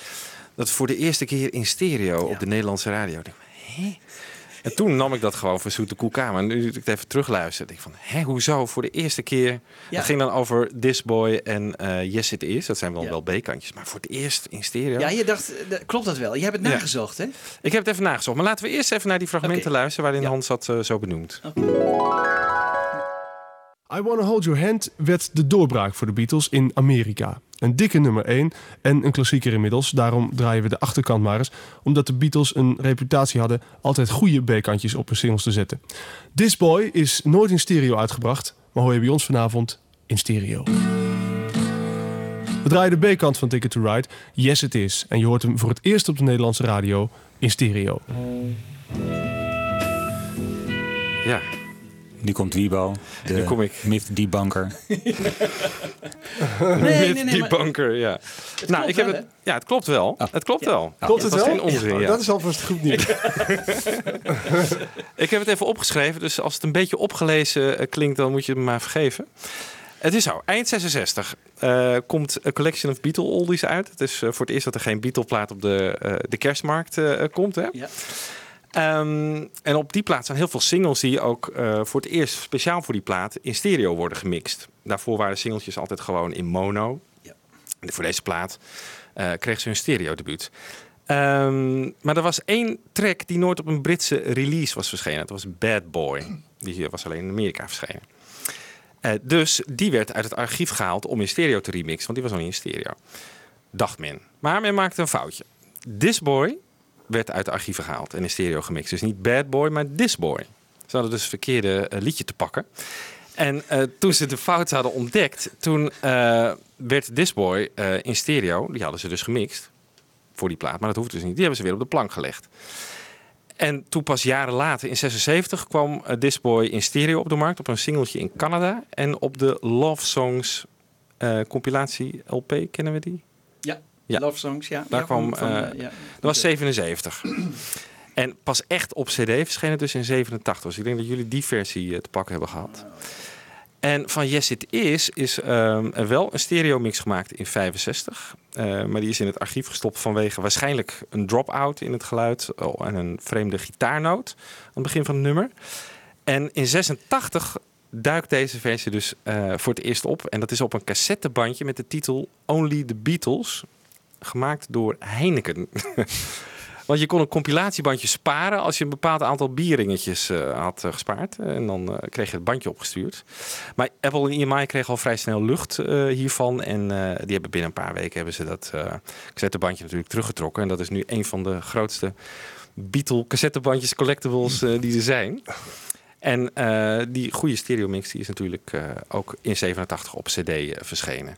dat voor de eerste keer in stereo op de Nederlandse radio. Ik denk, hè? En toen nam ik dat gewoon voor zoete koelkamer. En nu ik het even terugluister, denk ik van, hè, hoezo voor de eerste keer? Ja. Het ging dan over This Boy en eh Yes It Is. Dat zijn wel Ja. wel B-kantjes. Maar voor het eerst in stereo. Ja, je dacht, eh, klopt dat wel? Je hebt het nagezocht, hè? Ik heb het even nagezocht. Maar laten we eerst even naar die fragmenten luisteren waarin. Hans dat eh, zo benoemt. I Wanna Hold Your Hand werd de doorbraak voor de Beatles in Amerika. Een dikke nummer 1 en een klassieker inmiddels. Daarom draaien we de achterkant maar eens. Omdat de Beatles een reputatie hadden altijd goede B-kantjes op hun singles te zetten. This Boy is nooit in stereo uitgebracht, maar hoor je bij ons vanavond in stereo. We draaien de B-kant van Ticket to Ride, Yes It Is. En je hoort hem voor het eerst op de Nederlandse radio in stereo. Ja, Nu komt Wiebo, Nu kom ik. myth debunker. Nee, nee, nee, die maar- bunker, ja. Het nou, klopt ik heb wel, het, ja, het klopt wel. Het klopt wel. Klopt het dat is wel? geen onzin, Oh, ja. Dat is alvast goed nieuws. Ik heb het even opgeschreven, dus als het een beetje opgelezen eh, klinkt, dan moet je het me maar vergeven. Het is zo, eind 66 eh, komt A Collection of Beatle Oldies uit. Het is eh, voor het eerst dat er geen Beatle-plaat op de, eh, de kerstmarkt eh, komt. Hè? Ja. Ehm, en op die plaat zijn heel veel singles die ook eh, voor het eerst speciaal voor die plaat in stereo worden gemixt. Daarvoor waren singeltjes altijd gewoon in mono. Ja. En voor deze plaat eh, kreeg ze hun stereo debuut. Ehm, maar er was één track die nooit op een Britse release was verschenen. Dat was Bad Boy. Die was alleen in Amerika verschenen. Eh, dus die werd uit het archief gehaald om in stereo te remixen, want die was nog niet in stereo. Dacht men. Maar men maakte een foutje. This Boy werd uit de archieven gehaald en in stereo gemixt. Dus niet Bad Boy, maar This Boy. Ze hadden dus het verkeerde eh, liedje te pakken. En eh, toen ze de fout hadden ontdekt, toen eh, werd This Boy in stereo, die hadden ze dus gemixt voor die plaat, maar dat hoeft dus niet. Die hebben ze weer op de plank gelegd. En toen pas jaren later, in 76, kwam This Boy in stereo op de markt. Op een singeltje in Canada. En op de Love Songs compilatie LP, kennen we die? Ja, Ja. Love Songs, ja. Daar Ja, kwam, van- eh, eh, ja. Dat was 77. en pas echt op CD verscheen het dus in 87. Dus ik denk dat jullie die versie eh, te pakken hebben gehad. En van Yes It Is is ehm, wel een stereo mix gemaakt in 65. Eh, maar die is in het archief gestopt vanwege waarschijnlijk een drop-out in het geluid. oh, en een vreemde gitaarnoot aan het begin van het nummer. En in 86 duikt deze versie dus voor het eerst op. En dat is op een cassettebandje met de titel Only the Beatles. Gemaakt door Heineken. Want je kon een compilatiebandje sparen als je een bepaald aantal bierringetjes eh, had eh, gespaard. En dan eh, kreeg je het bandje opgestuurd. Maar Apple en EMI kregen al vrij snel lucht eh, hiervan. En eh, die hebben binnen een paar weken hebben ze dat eh cassettebandje natuurlijk teruggetrokken. En dat is nu een van de grootste Beatle cassettebandjes collectibles eh, die er zijn. En eh, die goede stereo mix die is natuurlijk eh, ook in 87 op cd eh, verschenen.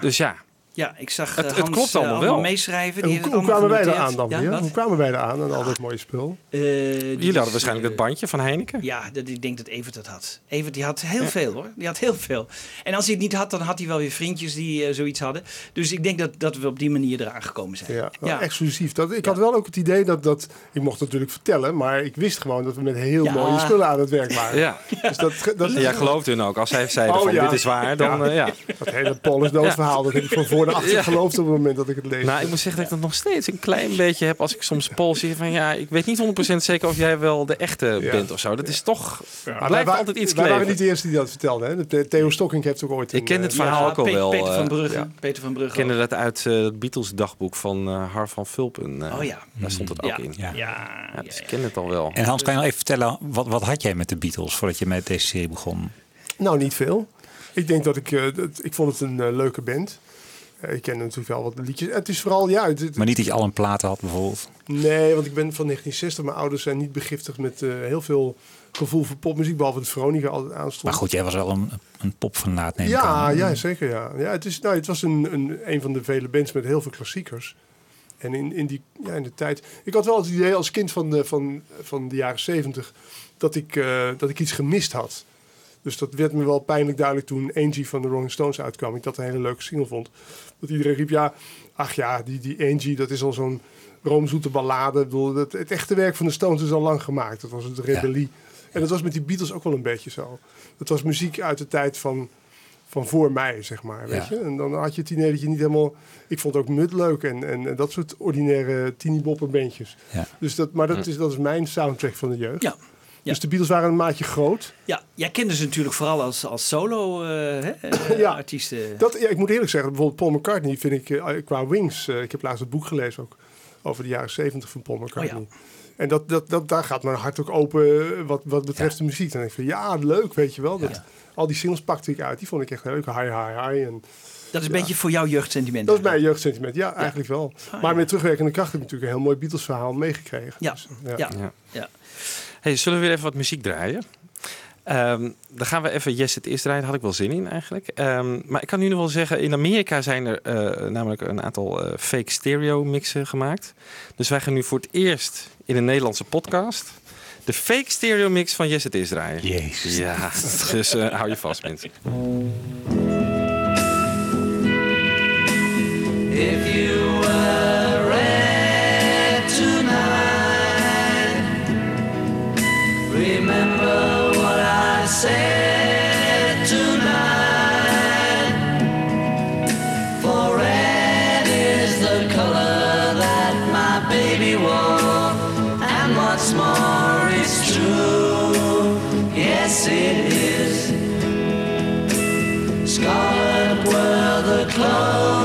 Dus ja, Ja, ik zag Het- eh, het Hans klopt allemaal eh, wel. meeschrijven. En Die hoe, hoe kwamen allemaal wij eraan genoteerd. dan Ja, weer? wat? Hoe kwamen wij eraan aan al dat mooie spul? Eh, die jullie hadden waarschijnlijk het bandje van Heineken. Ja, dat, ik denk dat Evert het had. Evert die had heel veel hoor. Die had heel veel. En als hij het niet had, dan had hij wel weer vriendjes die zoiets hadden. Dus ik denk dat, dat we op die manier eraan gekomen zijn. Ja, exclusief. Dat, ik had wel ook het idee dat, dat... Ik mocht natuurlijk vertellen, maar ik wist gewoon dat we met heel Ja. mooie spullen aan het werk waren. Ja. Dus dat, dat, jij geloofde hun ook. Als zij zeiden Oh, van ja. dit is waar, dan Ja. ja. Dat hele Paulus verhaal, dat heb ik van voor de achter Ja. geloofd op het moment dat ik het lees. Nou, ik moet zeggen dat ik dat nog steeds een klein beetje heb als ik soms Paul zie van ja, ik weet niet 100% zeker of jij wel de echte Ja. bent of zo. Dat is toch, Maar blijft wij, altijd iets wij waren niet de eerste die dat vertelde. Hè? De- Theo Stocking heeft ook ooit... Ik ken eh, het verhaal Ja, ook al Pe- wel. Peter eh, van Brugge. ja. Peter van Ik Brugge. kende dat uit eh, het Beatles dagboek van eh Har van Vulpen. eh, Oh ja. Daar stond het Ja. ook in. Ja. Ja, Ja, dus ik ken het al wel. En Hans, kan je nog even vertellen, wat, wat had jij met de Beatles voordat je met deze serie begon? Nou, niet veel. Ik denk dat ik... eh, dat, ik vond het een leuke band. Eh, ik ken natuurlijk wel wat liedjes. Het is vooral... Ja, het- het- Maar niet dat je al een platen had bijvoorbeeld. Nee, want ik ben van 1960. Mijn ouders zijn niet begiftigd met eh, heel veel gevoel voor popmuziek. Behalve dat Veronica altijd aanstond. Maar goed, jij was wel een, een popfanaat neem ik Ja, aan. ja, zeker ja. ja het, is, nou, het was een, een, een van de vele bands met heel veel klassiekers. En in, in, die, ja, in de tijd... Ik had wel het idee als kind van de, van, van de jaren 70 dat ik, eh, dat ik iets gemist had. Dus dat werd me wel pijnlijk duidelijk toen Angie van de Rolling Stones uitkwam. Ik dat een hele leuke single vond. Dat iedereen riep, ja, ach ja, die, die Angie, dat is al zo'n roomzoete ballade. Ik bedoel, het, het echte werk van de Stones is al lang gemaakt. Dat was het rebellie. En dat was met die Beatles ook wel een beetje zo. Dat was muziek uit de tijd van, van voor mij, zeg maar. Weet Ja. je? En dan had je het idee dat je niet helemaal... Ik vond ook Mud leuk en, en, en dat soort ordinaire teeny bandjes. Ja. Dus dat, maar dat is, dat is mijn soundtrack van de jeugd. Ja. Dus de Beatles waren een maatje groot. Ja, jij kende ze natuurlijk vooral als, als solo eh, eh. Dat, ja, ik moet eerlijk zeggen, bijvoorbeeld Paul McCartney vind ik eh, qua Wings... ik heb laatst het boek gelezen ook over de jaren 70 van Paul McCartney. Oh En dat, dat, dat, daar gaat mijn hart ook open wat, wat betreft de muziek. Dan denk ik van ja, leuk, weet je wel. Dat, Al die singles pakte ik uit. Die vond ik echt leuk. Hi, hi, hi. En Dat is een beetje voor jouw jeugdsentiment. dat is mijn jeugdsentiment. Ja, eigenlijk wel. Ah, maar ja. met terugwerkende kracht heb ik natuurlijk een heel mooi Beatles verhaal meegekregen. Ja. Dus, Ja. Ja. Ja. Hey, zullen we weer even wat muziek draaien? Ehm, dan gaan we even Yes It Is draaien. Daar had ik wel zin in eigenlijk. Ehm, maar ik kan nu nog wel zeggen, in Amerika zijn er eh, namelijk een aantal eh, fake stereo mixen gemaakt. Dus wij gaan nu voor het eerst in een Nederlandse podcast de fake stereo mix van Yes It Is draaien. Jezus. Ja, dus eh, hou je vast mensen. If you said tonight. For red is the color that my baby wore, and what's more, it's true. Yes, it is. Scarlet were the clothes.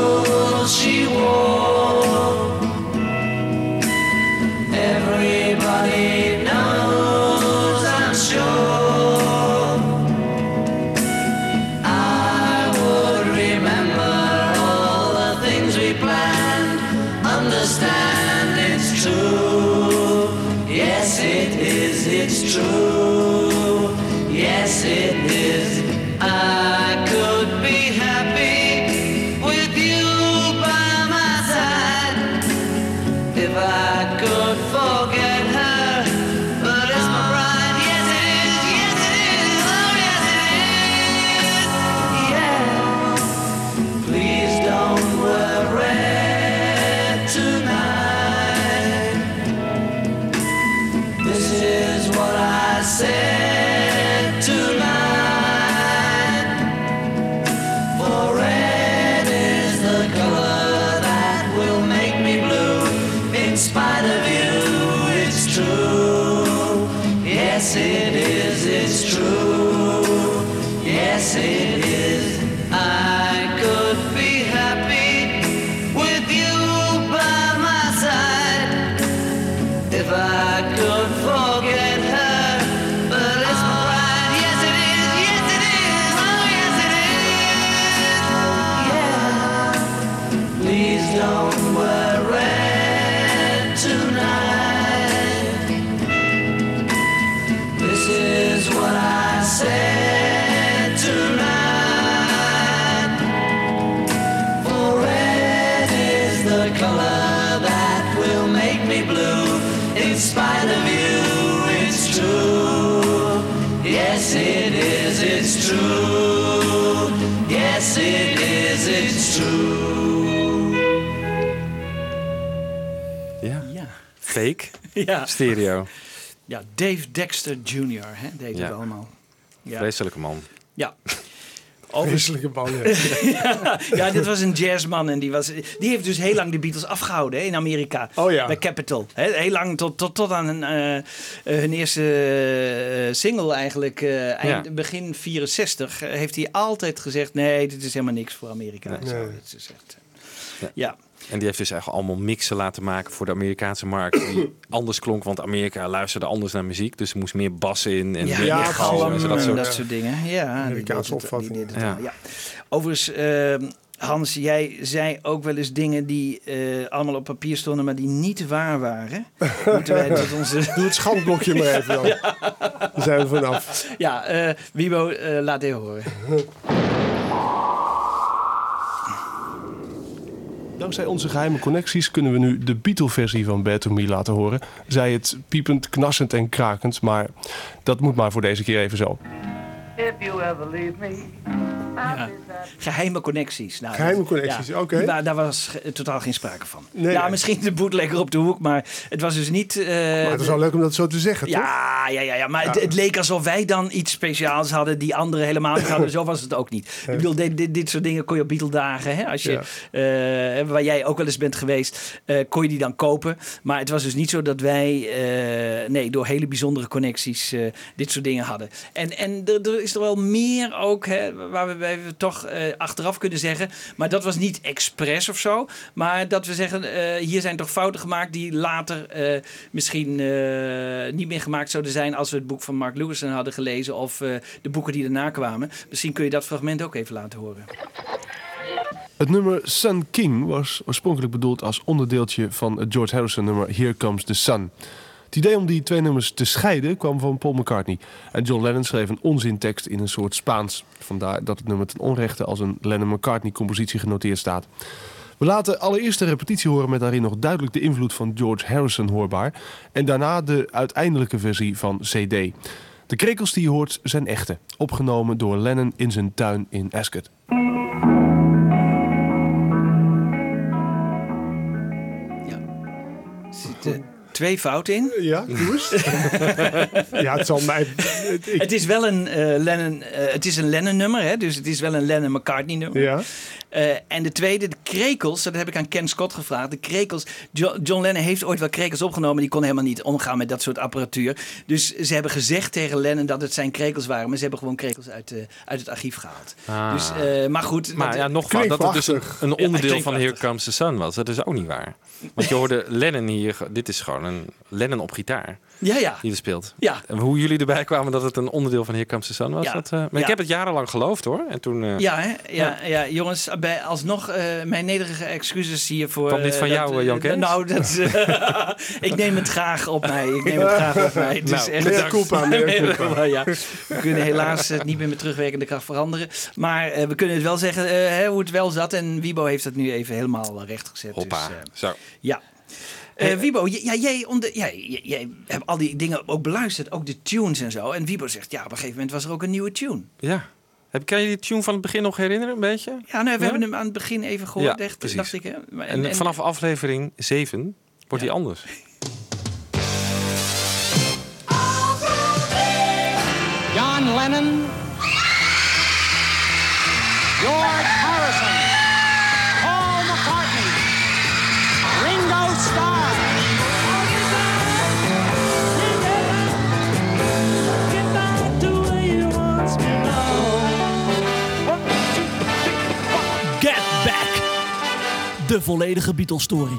Fake. Ja. Stereo. Ja, Dave Dexter Jr. Hè, deed Ja. het allemaal. Ja. Vreselijke man. Ja. Vreselijke man, ja. ja, dit was een jazzman en die, was, die heeft dus heel lang de Beatles afgehouden hè, in Amerika. Oh ja. Bij Capitol. Hè, heel lang, tot, tot, tot aan hun, eh, eh, hun eerste eh, single eigenlijk, eh, eind, Ja. begin 64, eh, heeft hij altijd gezegd, nee, dit is helemaal niks voor Amerika. Zo, het is echt, eh, ja. En die heeft dus eigenlijk allemaal mixen laten maken voor de Amerikaanse markt. Die anders klonk, want Amerika luisterde anders naar muziek. Dus er moest meer bassen in en Ja, meer ja, galm en dat soort, dat soort dingen. Ja, Amerikaanse opvatting. Ja. ja. Overigens, eh, Hans, jij zei ook wel eens dingen die eh, allemaal op papier stonden, maar die niet waar waren. Moeten wij tot onze... Doe het schandblokje maar even dan. Daar zijn we vanaf. Ja, eh Wibo, eh, laat even horen. Dankzij onze geheime connecties kunnen we nu de Beatle-versie van Bad laten horen. Zij het piepend, knarsend en krakend, maar dat moet maar voor deze keer even zo. If you ever leave me, Ja. Geheime connecties. Nou, Geheime connecties, ja, oké. Daar, daar was totaal geen sprake van. Nee, ja, nee. misschien de bootlegger op de hoek, maar het was dus niet... eh, Maar het is wel leuk om dat zo te zeggen, toch? Ja, ja, ja, ja. maar Het, het leek alsof wij dan iets speciaals hadden die anderen helemaal niet hadden. Zo was het ook niet. Ik bedoel, dit, dit, dit soort dingen kon je op Beatle-dagen, hè, als je, Ja. eh, waar jij ook wel eens bent geweest, eh, kon je die dan kopen. Maar het was dus niet zo dat wij, eh, nee, door hele bijzondere connecties eh, dit soort dingen hadden. En, en er, er is er wel meer ook, hè, waar we, toch eh, achteraf kunnen zeggen, maar dat was niet expres of zo. Maar dat we zeggen, eh, hier zijn toch fouten gemaakt die later eh, misschien niet meer gemaakt zouden zijn als we het boek van Mark Lewison hadden gelezen of de boeken die daarna kwamen. Misschien kun je dat fragment ook even laten horen. Het nummer Sun King was oorspronkelijk bedoeld als onderdeeltje van het George Harrison nummer Here Comes the Sun. Het idee om die twee nummers te scheiden kwam van Paul McCartney. En John Lennon schreef een onzintekst in een soort Spaans. Vandaar dat het nummer ten onrechte als een Lennon-McCartney-compositie genoteerd staat. We laten allereerst de repetitie horen met daarin nog duidelijk de invloed van George Harrison hoorbaar. En daarna de uiteindelijke versie van CD. De krekels die je hoort zijn echte, opgenomen door Lennon in zijn tuin in Ascot. Twee fouten in. Ja, doe eens. ja, het zal mij... ik- Het is wel een eh, Lennon, eh, het is een Lennon nummer, hè? dus het is wel een Lennon McCartney nummer. Ja. Eh, en de tweede, de krekels, dat heb ik aan Ken Scott gevraagd. De krekels, Jo- John Lennon heeft ooit wel krekels opgenomen, die kon helemaal niet omgaan met dat soort apparatuur. Dus ze hebben gezegd tegen Lennon dat het zijn krekels waren, maar ze hebben gewoon krekels uit, eh, uit het archief gehaald. Ah. Dus, eh, maar goed. Maar dat- ja, nogmaals, dat het dus een, Ja, onderdeel van Here. Comes the Sun was. Dat is ook niet waar. Want je hoorde Lennon hier... Dit is gewoon een Lennon op gitaar Ja, ja. die er speelt. Ja. En hoe jullie erbij kwamen dat het een onderdeel van Here Comes the Sun was. Ja. Dat, eh, maar Ja. ik heb het jarenlang geloofd hoor. En toen... eh, Ja, hè? Ja, ja. jongens, bij, alsnog eh, mijn nederige excuses hiervoor. Kwam dit van dat, jou, Jan Kees? Nou, dat, ik neem het graag op mij. Ik neem het graag op mij. Het is Nou, echt mea culpa, mea culpa. ja, we kunnen helaas het niet meer met terugwerkende kracht veranderen. Maar eh, we kunnen het wel zeggen eh, hè, hoe het wel zat. En Wibo heeft het nu even helemaal rechtgezet. Hoppa. Dus, eh, Zo. ja. Eh, Wibo, j- ja, jij, onder, ja, jij, jij hebt al die dingen ook beluisterd, ook de tunes en zo. En Wibo zegt, ja, op een gegeven moment was er ook een nieuwe tune. Ja. Heb, kan je die tune van het begin nog herinneren, een beetje? Ja, nou, we Ja? hebben hem aan het begin even gehoord, Ja, echt, precies. dacht ik. Hè? En, vanaf aflevering 7 wordt die anders. John Lennon. George De volledige Beatles-story.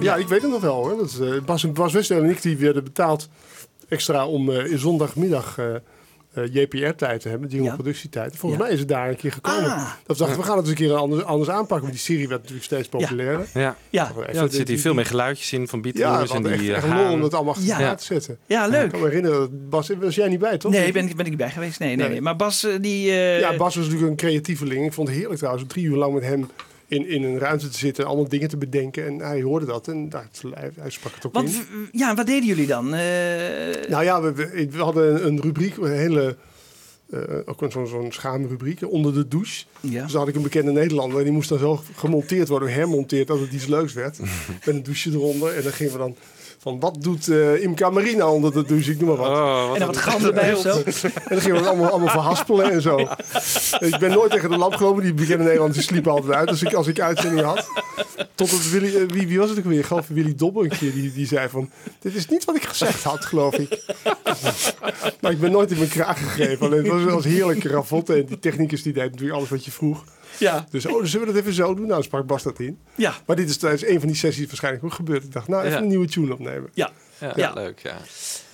Ja, ik weet het nog wel hoor. Dat is, eh, Bas, Bas Western en ik die werden betaald extra om eh, in zondagmiddag eh, eh, JPR-tijd te hebben, die Ja. productietijd. Volgens Ja. mij is het daar een keer gekomen. Ah. Dat we dachten, we gaan het eens een keer anders, anders aanpakken. Want die serie werd natuurlijk steeds populairder. Ja. Ja, Even Ja, er die- zit hier veel meer geluidjes in van Ja, Beatles we en die echt, echt lol om dat allemaal achter Ja. elkaar te zetten. ja, leuk. Ik kan me herinneren, dat Bas, was jij niet bij toch? Nee, ben, ik- ben ik niet bij geweest. Nee, nee, Nee. nee. Maar Bas, die... eh, Ja, Bas was natuurlijk een creatieveling. Ik vond het heerlijk trouwens, drie uur lang met hem in, in een ruimte te zitten, allemaal dingen te bedenken. En hij hoorde dat en daar, hij, hij sprak het ook Want, in. ja, wat deden jullie dan? Eh, Nou ja, we, we, we hadden een, een rubriek, een hele, eh, ook zo'n zo'n schaamrubriek, onder de douche. ja. Dus had ik een bekende Nederlander en die moest dan zo gemonteerd worden, hermonteerd, dat het iets leuks werd. met een douche eronder. En dan gingen we dan van, wat doet eh Imca Marina onder de douche? Ik noem maar wat. Oh, wat En dan wat gram erbij of zo? En dan gingen we het allemaal, allemaal verhaspelen en zo. Ik ben nooit tegen de lamp gelopen. Die bekende Nederlanders die sliepen altijd uit. Dus ik, als ik uitzending had. Tot het Willy, eh, wie, wie was het ook weer? Geloof Willy Dobbe een keer. Die, die zei van, dit is niet wat ik gezegd had, geloof ik. maar ik ben nooit in mijn kraag gegeven. Alleen het was, het was heerlijk ravotten. En die technicus die deed natuurlijk alles wat je vroeg. Ja, Dus, oh, dus zullen we dat even zo doen? Nou, sprak Bas dat in. ja, Maar dit is tijdens een van die sessies waarschijnlijk ook gebeurd. Ik dacht, nou, even Ja. een nieuwe tune opnemen. ja. Ja, Ja. leuk, ja.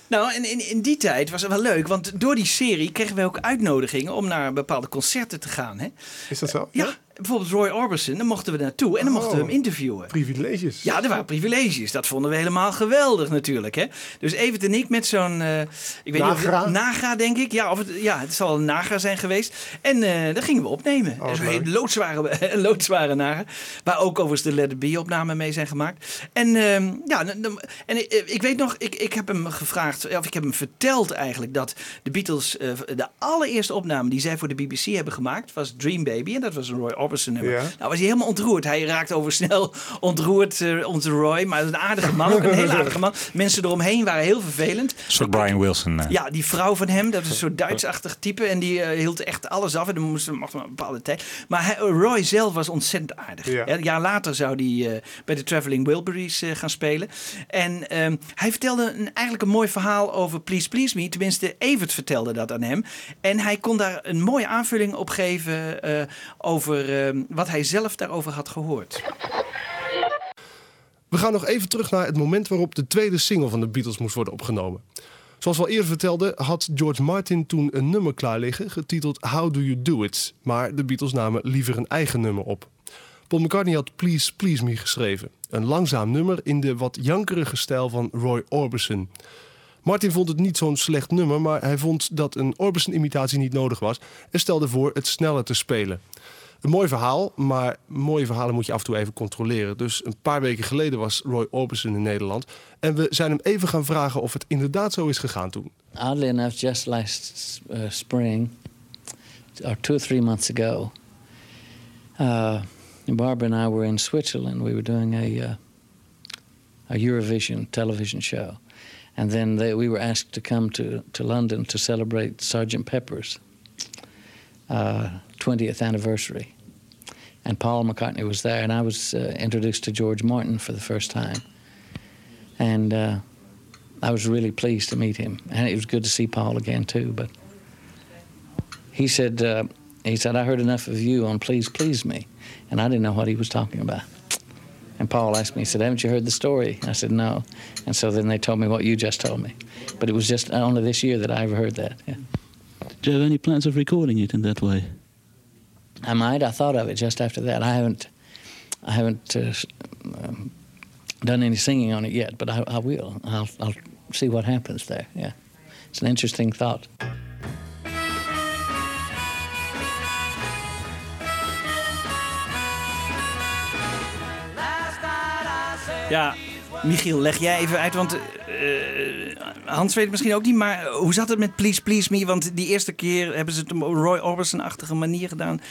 Nou, en in, in die tijd was het wel leuk, want door die serie kregen wij ook uitnodigingen om naar bepaalde concerten te gaan. Hè? Is dat zo? Ja, bijvoorbeeld Roy Orbison, daar mochten we naartoe en dan mochten we Oh. hem interviewen. Privileges. Ja, er waren privileges. Dat vonden we helemaal geweldig natuurlijk. Hè? Dus Evert en ik met zo'n... eh, ik weet Nagra? Niet of Nagra, denk ik. Ja, of het, ja, het zal een Nagra zijn geweest. En eh daar gingen we opnemen. Oh, Dat is een loodzware, loodzware Nagra. Waar ook overigens de Let It Be opnamen mee zijn gemaakt. En, ehm, ja, dan- dan- en eh, ik weet nog, ik, ik heb hem gevraagd... Of ik heb hem verteld eigenlijk dat de Beatles... de allereerste opname die zij voor de BBC hebben gemaakt... was Dream Baby. En dat was een Roy Orbison nummer. Ja. Nou was hij helemaal ontroerd. Hij raakte oversnel ontroerd, eh, onze Roy. Maar een aardige man, ook een hele aardige man. Mensen eromheen waren heel vervelend. Een soort Brian Wilson. eh. Ja, die vrouw van hem, dat is een soort Duitsachtig type. En die eh, hield echt alles af. En dan moest mocht maar een bepaalde tijd. Maar hij- Roy zelf was ontzettend aardig. Ja. Een jaar later zou hij eh, bij de Traveling Wilburys eh, gaan spelen. En ehm, hij vertelde een, eigenlijk een mooi verhaal over Please Please Me. Tenminste, Evert vertelde dat aan hem. En hij kon daar een mooie aanvulling op geven eh, over wat hij zelf daarover had gehoord. We gaan nog even terug naar het moment waarop de tweede single van de Beatles moest worden opgenomen. Zoals we al eerder vertelden, had George Martin toen een nummer klaar liggen, getiteld How Do You Do It. Maar de Beatles namen liever een eigen nummer op. Paul McCartney had Please Please Me geschreven. Een langzaam nummer in de wat jankerige stijl van Roy Orbison. Martin vond het niet zo'n slecht nummer, maar hij vond dat een Orbison-imitatie niet nodig was en stelde voor het sneller te spelen. Een mooi verhaal, maar mooie verhalen moet je af en toe even controleren. Dus een paar weken geleden was Roy Orbison in Nederland. En we zijn hem even gaan vragen of het inderdaad zo is gegaan toen. Oddly enough, just last uh, spring, or two or three months ago, uh, Barbara and I were in Switzerland. We were doing a uh, a Eurovision television show. And then they, we were asked to come to, to London to celebrate Sergeant Pepper's uh, 20th anniversary. And Paul McCartney was there, and I was uh, introduced to George Martin for the first time. And uh, I was really pleased to meet him. And it was good to see Paul again, too. But he said, uh, he said, I heard enough of you on Please Please Me. And I didn't know what he was talking about. And Paul asked me, he said, Haven't you heard the story? I said, No. And so then they told me what you just told me. But it was just only this year that I ever heard that. Yeah. Do you have any plans of recording it in that way? I might. I thought of it just after that. I haven't, I haven't uh, um, done any singing on it yet, but I, I will. I'll, I'll see what happens there. Yeah, it's an interesting thought. Ja, Michiel, leg jij even uit, want eh, Hans weet het misschien ook niet, maar hoe zat het met Please Please Me? Want die eerste keer hebben ze het op Roy Orbison-achtige manier gedaan.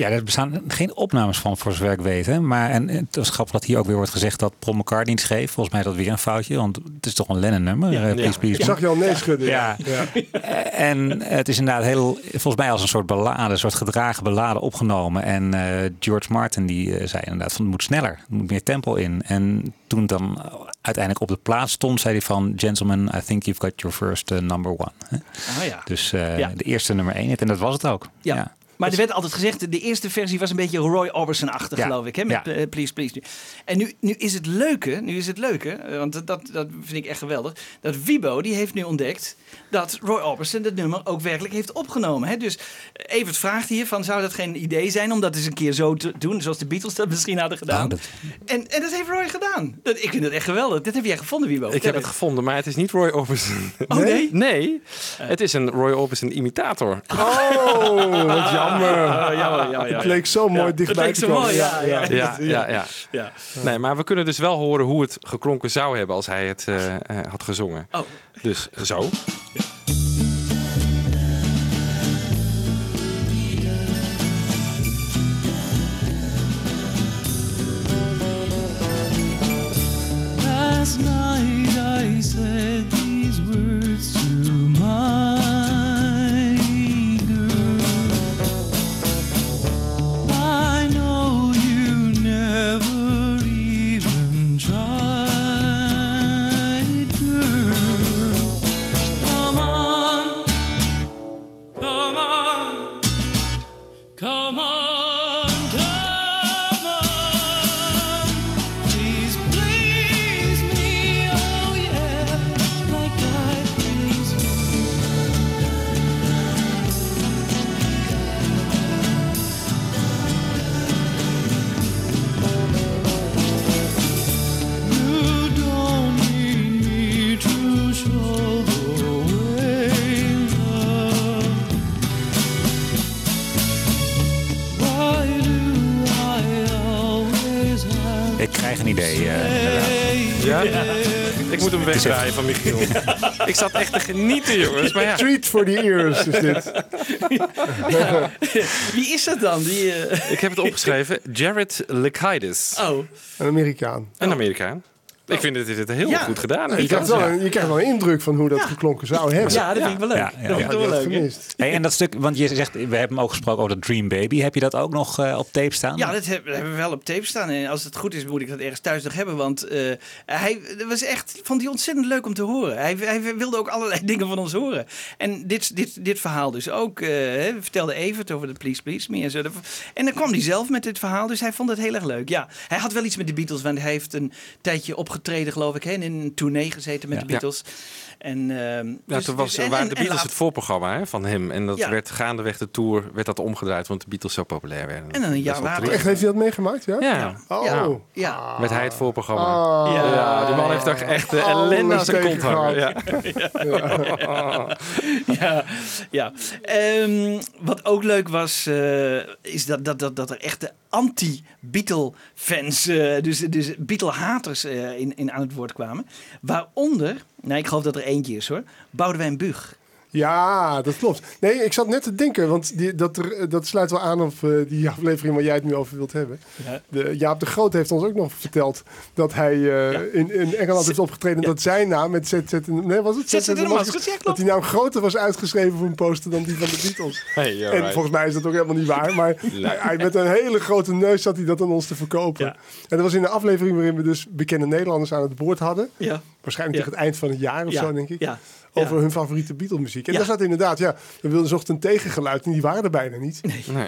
Ja, er bestaan geen opnames van, voor zover ik weet. Hè. Maar en, het was grappig dat hier ook weer wordt gezegd dat Paul McCartney het schreef. Volgens mij is dat weer een foutje, want het is toch een Lennon-nummer. Ja. eh, please, Ja. please, Ik zag je al nee schudden, Ja. ja. En het is inderdaad heel, volgens mij als een soort ballade, een soort gedragen ballade opgenomen. En eh, George Martin die eh, zei inderdaad van het moet sneller, er moet meer tempo in. En toen dan uiteindelijk op de plaats stond, zei hij van Gentlemen, I think you've got your first eh, number one. Hè. Ah ja. Dus eh, Ja. de eerste nummer één. En dat was het ook. Ja. Maar er werd altijd gezegd, de eerste versie was een beetje Roy Orbison-achtig, Ja. geloof ik. Hè? Met Ja. eh, Please Please. En nu, nu is het leuke, nu is het leuke, eh, want dat, dat, dat vind ik echt geweldig. Dat Wibo, die heeft nu ontdekt dat Roy Orbison het nummer ook werkelijk heeft opgenomen. Hè? Dus eh, Evert vraagt hier van, zou dat geen idee zijn om dat eens een keer zo te doen, zoals de Beatles dat misschien hadden gedaan? Nou, En, en dat heeft Roy gedaan. Dat, ik vind het echt geweldig. Dit heb jij gevonden, Wibo. Ik heb het gevonden, maar het is niet Roy Orbison. Oh, nee? Nee, het is een Roy Orbison imitator. Oh, wat jammer. Ja, ja, ja. Het leek zo mooi dichtbij het te leek komen. ja, ja. Ja, ja, ja. Ja. Nee, maar we kunnen dus wel horen hoe het geklonken zou hebben als hij het eh, eh, had gezongen. Oh. Dus zo. Wegdraaien van Michiel. Ik zat echt te genieten, jongens. Maar ja. Treat for the ears is dit. Wie is dat dan? Die, eh, Ik heb het opgeschreven. Jared Lekaitis. Oh. Een Amerikaan. Een Amerikaan. Ik vind dat het heel Ja. goed gedaan Je heeft. krijgt, wel een, je krijgt wel een indruk van hoe dat geklonken zou hebben. Ja, dat vind ik wel leuk. Ja, ja, dat ja. vind ik wel dat leuk. hè? gemist. Hey, en dat stuk, want je zegt, we hebben hem ook gesproken over de Dream Baby. Heb je dat ook nog eh, op tape staan? Ja, dat heb- dat hebben we wel op tape staan. En als het goed is, moet ik dat ergens thuis nog hebben. Want eh, hij was echt, vond hij ontzettend leuk om te horen. Hij, hij wilde ook allerlei dingen van ons horen. En dit, dit, dit verhaal dus ook. eh, hè, we vertelden Evert over de Please Please Me en zo. En dan kwam hij zelf met dit verhaal. Dus hij vond het heel erg leuk. Ja, hij had wel iets met de Beatles. Want hij heeft een tijdje opgetreden, geloof ik. Hè, en in een tournee gezeten met Ja. de Beatles. En, ehm, Ja, dus- toen was, dus- en- waren en- de Beatles laat- het voorprogramma hè, van hem. En dat Ja. werd gaandeweg de tour werd dat omgedraaid, want de Beatles zo populair werden. En dan een jaar later-. Echt, heeft hij dat meegemaakt? Ja. Ja. Oh. Ja. Ja. Met hij het voorprogramma. Oh. Ja, die man heeft toch echt de Oh, ellende aan zijn kont hangen. Ja. ja, ja. Ehm, wat ook leuk was, eh, is dat, dat, dat, dat er echte anti-Beatle-fans, eh, dus, dus Beatle-haters eh, in, in aan het woord kwamen. Waaronder, nou ik geloof dat er eentje is hoor, Boudewijn Bug. Ja, dat klopt. Nee, ik zat net te denken, want die, dat, er, dat sluit wel aan op eh, die aflevering waar jij het nu over wilt hebben. Ja. De, Jaap de Groot heeft ons ook nog verteld dat hij eh, in, in Engeland heeft opgetreden. Dat zijn naam met ZZ... Nee, was het ZZ de Maskers, klopt. Dat die naam groter was uitgeschreven op een poster dan die van de Beatles. Hey, en right. volgens mij is dat ook helemaal niet waar. Maar hij, hij met een hele grote neus zat hij dat aan ons te verkopen. En dat was in een aflevering waarin we dus bekende Nederlanders aan het woord hadden. Ja. Waarschijnlijk Ja. tegen het eind van het jaar of Ja. zo, denk ik. Ja. Over Ja. hun favoriete Beatle-muziek. En Ja. daar zat inderdaad, ja, we wilden zochten een tegengeluid en die waren er bijna niet.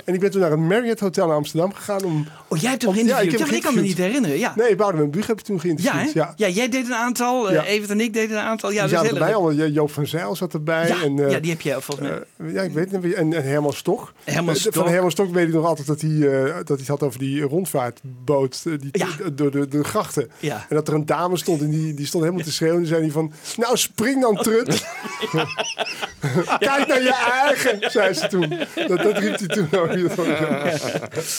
En ik ben toen naar het Marriott Hotel in Amsterdam gegaan om... Oh, jij hebt hem om- geïnterviewd? ik Ja, kan me niet herinneren. Ja, Nee, Boudewijn Buug heb ik toen geïnterviewd. ja. Ja, jij deed een aantal. eh, Ja. Evert en ik deden een aantal. Ja, die dat zaten erbij, leuk. allemaal. Joop van Zijl zat erbij. Ja, en, eh, ja, die heb je volgens mij. eh, ja, ik weet het niet. En, en Herman Stok. Herman Eh, Stok. Van Herman Stok weet ik nog altijd dat hij, eh, dat hij het had over die rondvaartboot eh, die, Ja. door de, de grachten. Ja. En dat er een dame stond en die, die stond helemaal te schreeuwen. En die zei hij van, nou spring dan trut. Kijk naar je eigen, zei ze toen. Dat, dat riep hij toen ook.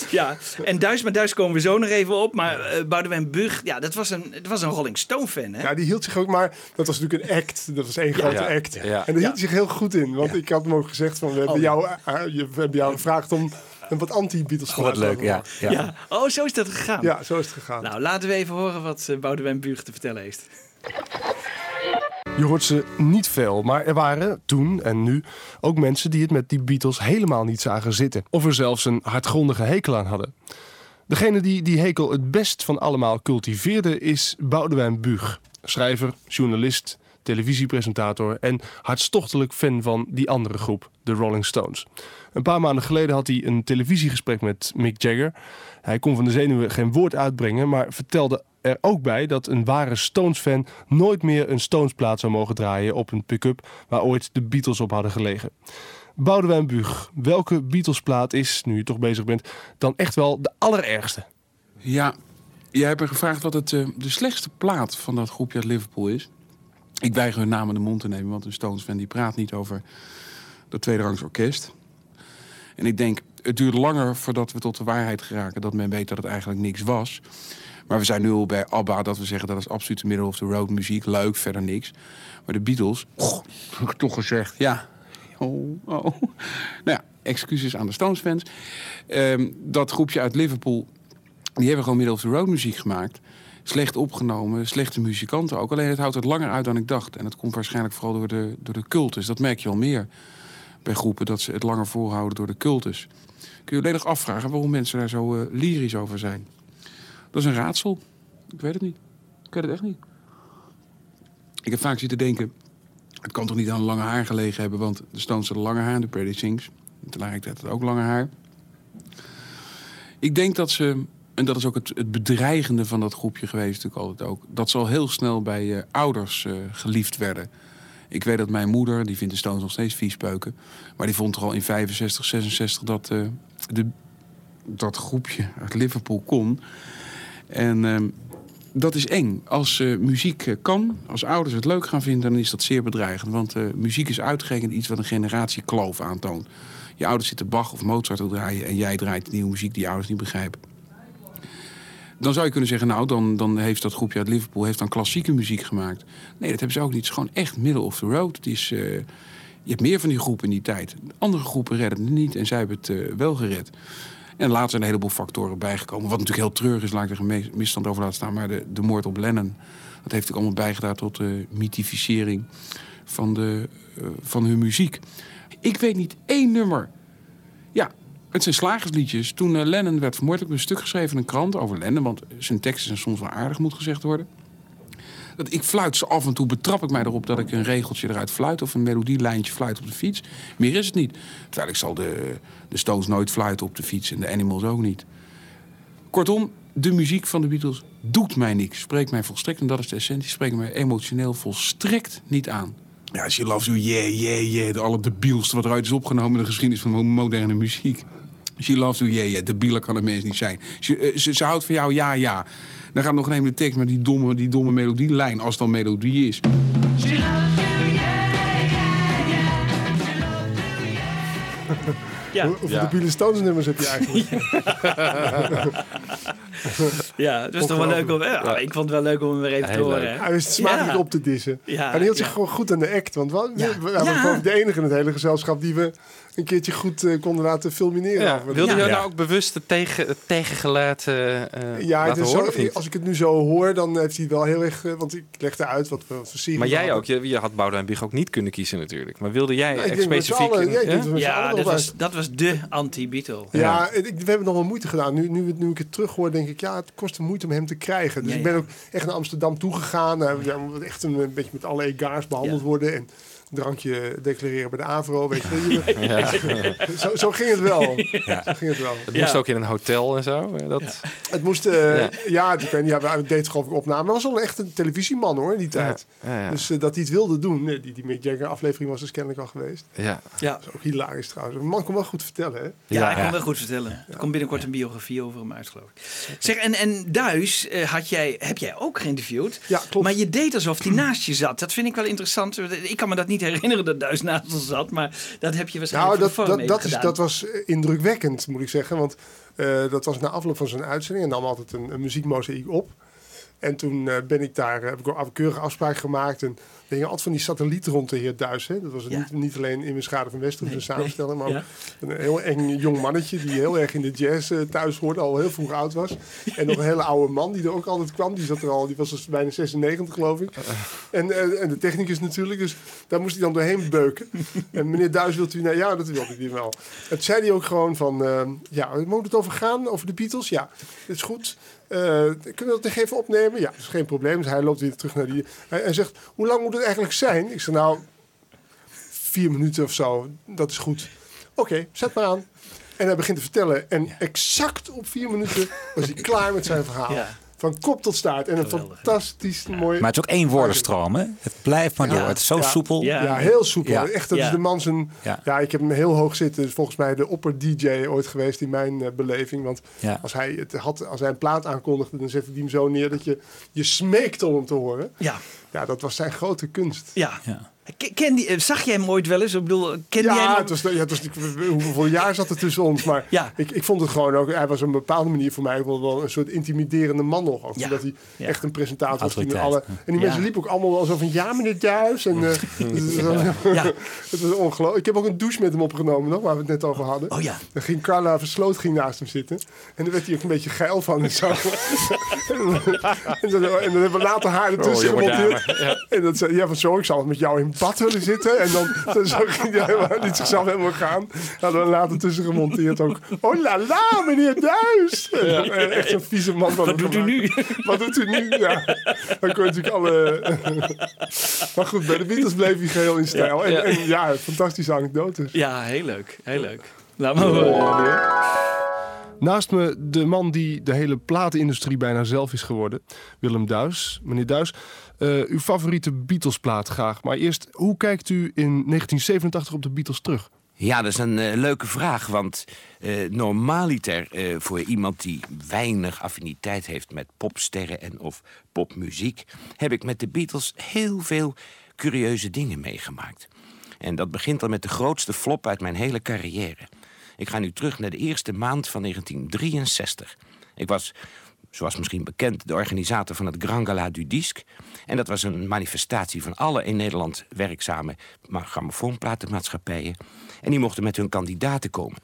Ja, en Duis, maar Duis komen we zo nog even op. Maar eh Boudewijn Bug, ja, dat was een, dat was een Rolling Stone fan, hè? Ja, die hield zich ook maar... Dat was natuurlijk een act. Dat was één grote Ja. act. Ja. En daar hield hij zich heel goed in. Want ik had hem ook gezegd van... We hebben, Oh. jou, eh, je- we hebben jou gevraagd om een wat anti-Beatles Oh, wat leuk, ja. ja. Ja. Oh, zo is dat gegaan. Ja, zo is het gegaan. Nou, laten we even horen wat eh, Boudewijn Bug te vertellen heeft. Je hoort ze niet veel, maar er waren toen en nu ook mensen die het met die Beatles helemaal niet zagen zitten. Of er zelfs een hardgrondige hekel aan hadden. Degene die die hekel het best van allemaal cultiveerde is Boudewijn Buug. Schrijver, journalist, televisiepresentator en hartstochtelijk fan van die andere groep, de Rolling Stones. Een paar maanden geleden had hij een televisiegesprek met Mick Jagger. Hij kon van de zenuwen geen woord uitbrengen, maar vertelde er ook bij dat een ware Stones-fan nooit meer een Stones-plaat zou mogen draaien op een pick-up waar ooit de Beatles op hadden gelegen. Boudewijn Buug, welke Beatles-plaat is, nu je toch bezig bent, dan echt wel de allerergste? Ja, jij hebt me gevraagd wat het, eh, de slechtste plaat van dat groepje uit Liverpool is. Ik weiger hun naam in de mond te nemen, want een Stones-fan die praat niet over dat tweederangs orkest. En ik denk, het duurt langer voordat we tot de waarheid geraken dat men weet dat het eigenlijk niks was. Maar we zijn nu al bij ABBA dat we zeggen dat is absoluut middle of the road muziek. Leuk, verder niks. Maar de Beatles, oh, heb ik toch gezegd, ja. Oh, oh. Nou ja, excuses aan de Stones-fans. Ehm, dat groepje uit Liverpool, die hebben gewoon middle of the road muziek gemaakt. Slecht opgenomen, slechte muzikanten ook. Alleen het houdt het langer uit dan ik dacht. En dat komt waarschijnlijk vooral door de, door de cultus. Dat merk je al meer bij groepen, dat ze het langer volhouden door de cultus. Kun je alleen nog afvragen waarom mensen daar zo eh, lyrisch over zijn. Dat is een raadsel. Ik weet het niet. Ik weet het echt niet. Ik heb vaak zitten denken... het kan toch niet aan lange haar gelegen hebben... want de Stones hadden lange haar de Pretty Things. Tegelijkertijd had ook lange haar. Ik denk dat ze... en dat is ook het, het bedreigende van dat groepje geweest natuurlijk altijd ook... dat ze al heel snel bij eh, ouders eh, geliefd werden... Ik weet dat mijn moeder, die vindt de Stones nog steeds viespeuken. Maar die vond er al in 65, 66 dat, eh, de, dat groepje uit Liverpool kon. En ehm, dat is eng. Als eh, muziek eh, kan, als ouders het leuk gaan vinden, dan is dat zeer bedreigend. Want eh, muziek is uitgerekend iets wat een generatiekloof aantoont. Je ouders zitten Bach of Mozart te draaien en jij draait nieuwe muziek die ouders niet begrijpen. Dan zou je kunnen zeggen, nou, dan, dan heeft dat groepje uit Liverpool heeft dan klassieke muziek gemaakt. Nee, dat hebben ze ook niet. Het is gewoon echt middle of the road. Het is, je hebt meer van die groepen in die tijd. Andere groepen redden het niet en zij hebben het wel gered. En later zijn een heleboel factoren bijgekomen. Wat natuurlijk heel treurig is, laat ik er misstand over laten staan. Maar de, de moord op Lennon, dat heeft ook allemaal bijgedaan tot de mythificering van, de, eh, van hun muziek. Ik weet niet één nummer. Ja, het zijn slagersliedjes. Toen eh, Lennon werd vermoord, heb ik een stuk geschreven in een krant over Lennon. Want zijn teksten zijn soms wel aardig, moet gezegd worden. Dat ik fluit ze af en toe, betrap ik mij erop dat ik een regeltje eruit fluit... of een melodielijntje fluit op de fiets. Meer is het niet. Terwijl ik zal de, de Stones nooit fluiten op de fiets en de Animals ook niet. Kortom, de muziek van de Beatles doet mij niks. Spreekt mij volstrekt, en dat is de essentie, spreekt mij emotioneel volstrekt niet aan. Ja, She Loves You, yeah, yeah, yeah. De allerdebielste wat eruit is opgenomen in de geschiedenis van mo- moderne muziek. She Loves You, yeah, yeah. Debieler kan een mens niet zijn. Ze, eh, ze, ze houdt van jou, ja, ja. Dan gaat nog een de tekst met die domme, die domme melodielijn, als het dan melodie is. Ja. Hoeveel de Beatles Stones nummers heb je eigenlijk? Ja, het was toch wel leuk om... Ja, Ik vond het wel leuk om hem weer even te horen. leuk. Hij wist smakelijk Ja. op te dissen. Ja, en hij hield zich gewoon goed aan de act. Want we, we, we de enige in het hele gezelschap die we een keertje goed eh, konden laten filmineren. Ja, wilde je nou ook bewust het, tegen, het tegengeluid eh, eh, Ja, laten horen zo- als ik het nu zo hoor, dan heeft hij wel heel erg... want ik legde uit wat we voor serie Maar jij hadden. ook, je, je had Boudewijn Big ook niet kunnen kiezen natuurlijk. Maar wilde jij Nou, specifiek... ja, ik denk ja? dat Ja, was, dat was de anti-Beatle. Ja, ik, we hebben nog wel moeite gedaan. Nu, nu, nu ik het terug hoor, denk ik, ja, het kost moeite om hem te krijgen. Dus Ja, ik ben ja. ook echt naar Amsterdam toegegaan. Nou, ja, moet echt een, een beetje met alle egaars behandeld worden. En drankje declareren bij de AVRO, weet je wel. Ja. zo, zo ging het wel. Ja. Zo ging het wel. Het moest ook in een hotel en zo. eh, Dat... Het moest, eh, Ja. ja, ik weet niet, ja, we deden geloof ik opname. Maar was wel echt een televisieman hoor, in die tijd. Ja, ja. Dus eh, dat hij het wilde doen. Die, die Mick Jagger aflevering was dus kennelijk al geweest. Ja. Ja. Dat is ook hilarisch trouwens. De man kon wel goed vertellen, hè? Ja, ik kan wel goed vertellen. Er komt binnenkort een biografie over hem uit, geloof ik. Zeg, en, en Duis eh, had jij, heb jij ook geïnterviewd. Ja, klopt. Maar je deed alsof hij naast je zat. Dat vind ik wel interessant. Ik kan me dat niet herinneren dat Duis naast ons zat. Maar dat heb je waarschijnlijk Nou, voor dat, dat, dat, is, dat was eh, indrukwekkend, moet ik zeggen. Want eh, dat was na afloop van zijn uitzending. En nam altijd een, een muziekmozaïek op. En toen eh, ben ik daar, eh, heb ik een keurige afspraak gemaakt. En er hingen altijd van die satellieten rond de heer Duis. Hè. Dat was Ja. niet, niet alleen in mijn schade van Wester, Nee, de samensteller. Maar ook Ja. een heel eng jong mannetje die heel erg in de jazz eh, thuis hoorde. Al heel vroeg oud was. En nog een hele oude man die er ook altijd kwam. Die, zat er al, die was dus bijna 96 geloof ik. En, en, en de technicus natuurlijk. Dus daar moest hij dan doorheen beuken. En meneer Duis, wilt u... Nou, ja, dat wilde hij wel. Het zei hij ook gewoon van... eh, ja, moet het over gaan? Over de Beatles? Ja, dat is goed. Eh, kunnen we dat nog even opnemen? Ja, dat is geen probleem. Dus hij loopt weer terug naar die... Hij zegt, hoe lang moet het eigenlijk zijn? Ik zeg, nou, vier minuten of zo. Dat is goed. Oké, zet maar aan. En hij begint te vertellen. En exact op vier minuten was hij klaar met zijn verhaal. Ja. Van kop tot staart. En een fantastisch mooi... Maar het is ook één woordenstroom, hè? Het blijft maar door. Het is zo Ja. soepel. Ja, heel soepel. Ja. Echt, dat Ja. is de man zijn... Ja. Ja. ik heb hem heel hoog zitten. Is volgens mij de opper-dj ooit geweest in mijn eh, beleving. Want Ja. als, hij het had, als hij een plaat aankondigde, dan zette hij hem zo neer dat je, je smeekt om hem te horen. Ja. Ja, dat was zijn grote kunst. Ja. Ken, ken die, eh, zag jij hem ooit wel eens? Ik bedoel, kende jij Ja, hem? het was, ja, het was, hoeveel jaar zat er tussen ons? Maar ik, ik vond het gewoon ook... Hij was op een bepaalde manier voor mij wel, wel een soort intimiderende man nog. Ook, Ja. omdat hij Ja. echt een presentator was. Die met alle, en die Ja. mensen liepen ook allemaal wel zo van... Ja, meneer Duis. En, eh, Ja. het was ongelooflijk. Ik heb ook een douche met hem opgenomen nog, waar we het net over hadden. Oh ja. Dan ging Carla Versloot ging naast hem zitten. En daar werd hij ook een beetje geil van. En, zo. en, dan, en dan hebben we later haar ertussen Oh, gemonteerd. ja. En dan zei ja, van zo, ik zal met jou in bad willen zitten. En dan, dan zo ging hij helemaal, liet zichzelf helemaal gaan. Hadden we later tussen gemonteerd ook. Oh la la, meneer Duis. Eh, Echt zo'n vieze man. Van Wat doet u nu? Wat doet u nu? Ja. Dan kon je natuurlijk alle... maar goed, bij de Beatles bleef hij geheel in stijl. Ja, ja. En, en ja, fantastische anekdotes. Ja, heel leuk. Heel leuk. Laat maar horen. Naast me de man die de hele platenindustrie bijna zelf is geworden. Willem Duis. Meneer Duis, eh, uw favoriete Beatles-plaat graag. Maar eerst, hoe kijkt u in 1987 op de Beatles terug? Ja, dat is een eh, leuke vraag. Want eh, normaliter voor iemand die weinig affiniteit heeft met popsterren en of popmuziek, heb ik met de Beatles heel veel curieuze dingen meegemaakt. En dat begint al met de grootste flop uit mijn hele carrière. Ik ga nu terug naar de eerste maand van 1963. Ik was, zoals misschien bekend, de organisator van het Grand Gala du Disque. En dat was een manifestatie van alle in Nederland werkzame ma- grammofoonplatenmaatschappijen. En die mochten met hun kandidaten komen.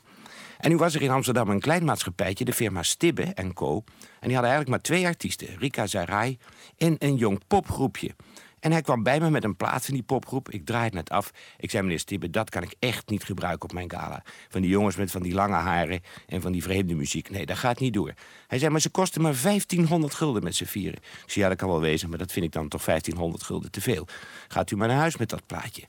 En nu was er in Amsterdam een klein maatschappijtje, de firma Stibbe en Co. En die hadden eigenlijk maar twee artiesten, Rika Zarai en een jong popgroepje. En hij kwam bij me met een plaat van die popgroep. Ik draai het net af. Ik zei, meneer Stibbe, dat kan ik echt niet gebruiken op mijn gala. Van die jongens met van die lange haren en van die vreemde muziek. Nee, dat gaat niet door. Hij zei, maar ze kosten maar 1500 gulden met z'n vieren. Ik zei, ja, dat kan wel wezen, maar dat vind ik dan toch 1500 gulden te veel. Gaat u maar naar huis met dat plaatje.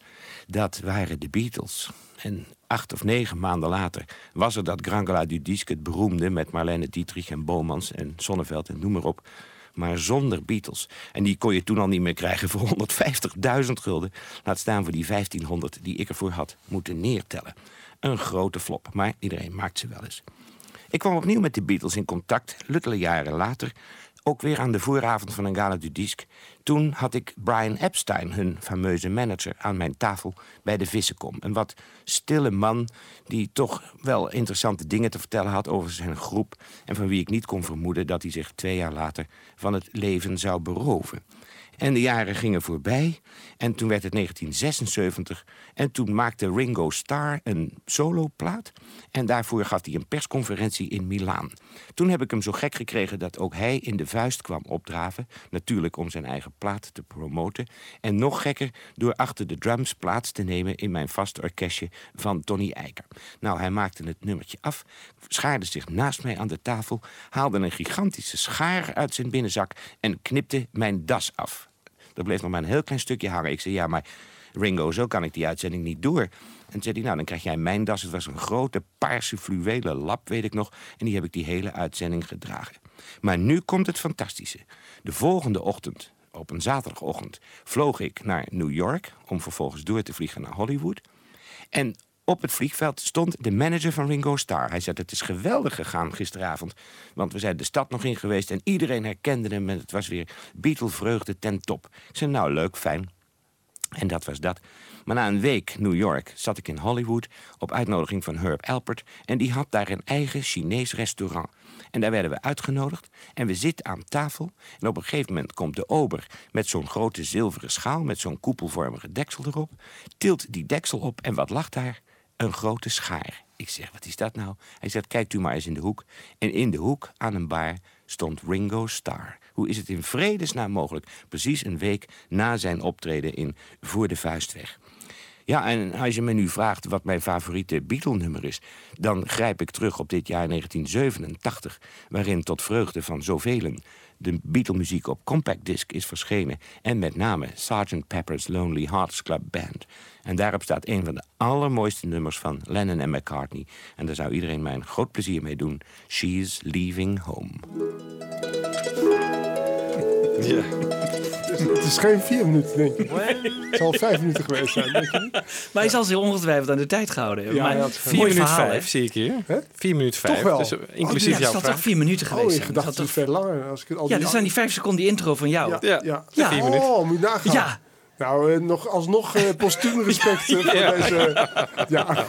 Dat waren de Beatles. En acht of negen maanden later was er dat Grand Gala du Disque, het beroemde... met Marlene Dietrich en Bomans en Sonneveld en noem maar op. Maar zonder Beatles. En die kon je toen al niet meer krijgen voor 150.000 gulden. Laat staan voor die 1500 die ik ervoor had moeten neertellen. Een grote flop, maar iedereen maakt ze wel eens. Ik kwam opnieuw met de Beatles in contact, luttele jaren later... ook weer aan de vooravond van een Gala du Disque. Toen had ik Brian Epstein, hun fameuze manager, aan mijn tafel bij de Vissenkom. Een wat stille man die toch wel interessante dingen te vertellen had over zijn groep. En van wie ik niet kon vermoeden dat hij zich twee jaar later van het leven zou beroven. En de jaren gingen voorbij. En toen werd het 1976. En toen maakte Ringo Starr een soloplaat. En daarvoor gaf hij een persconferentie in Milaan. Toen heb ik hem zo gek gekregen dat ook hij in de vuist kwam opdraven. Natuurlijk om zijn eigen plaat te promoten. En nog gekker door achter de drums plaats te nemen in mijn vaste orkestje van Tony Eiker. Nou, hij maakte het nummertje af, schaarde zich naast mij aan de tafel, haalde een gigantische schaar uit zijn binnenzak en knipte mijn das af. Er bleef nog maar een heel klein stukje hangen. Ik zei, ja, maar Ringo, zo kan ik die uitzending niet door. En toen zei hij, nou, dan krijg jij mijn das. Het was een grote paarse fluwelen lap, weet ik nog. En die heb ik die hele uitzending gedragen. Maar nu komt het fantastische. De volgende ochtend, op een zaterdagochtend, vloog ik naar New York... om vervolgens door te vliegen naar Hollywood. En op het vliegveld stond de manager van Ringo Starr. Hij zei, het is geweldig gegaan gisteravond. Want we zijn de stad nog in geweest en iedereen herkende hem. En het was weer Beatle-vreugde ten top. Ik zei, nou leuk, fijn. En dat was dat. Maar na een week New York zat ik in Hollywood op uitnodiging van Herb Alpert. En die had daar een eigen Chinees restaurant. En daar werden we uitgenodigd. En we zitten aan tafel. En op een gegeven moment komt de ober met zo'n grote zilveren schaal. met zo'n koepelvormige deksel erop. Tilt die deksel op en wat lag daar? Een grote schaar. Ik zeg, wat is dat nou? Hij zegt, kijkt u maar eens in de hoek. En in de hoek aan een bar stond Ringo Starr. Hoe is het in vredesnaam mogelijk? Precies een week na zijn optreden in Voor de Vuistweg. Ja, en als je me nu vraagt wat mijn favoriete Beatle-nummer is... dan grijp ik terug op dit jaar 1987... waarin tot vreugde van zoveel de Beatle-muziek op compact disc is verschenen... en met name Sgt. Pepper's Lonely Hearts Club Band. En daarop staat een van de allermooiste nummers van Lennon en McCartney. En daar zou iedereen mij een groot plezier mee doen. She's Leaving Home. Het is geen vier minuten, denk ik. Het zal vijf minuten geweest zijn, denk je niet? Maar hij zal zich ongetwijfeld aan de tijd gehouden hebben. Ja, maar hij had- Vier minuten verhaal, vijf hè? zie ik hier. Hè? Vier minuten vijf. Toch wel? Dus, uh, Oh, inclusief ja, het jouw toch vier minuten geweest Oh, ik zijn? gedacht Het is veel langer. Als ik al Ja, dat zijn die vijf seconden intro van jou. Ja, Ja, ja. Ja. vier minuten. Oh, moet je nagaan. Ja. Nou, eh, nog, alsnog eh postuum respect eh, voor Ja. deze... Ja,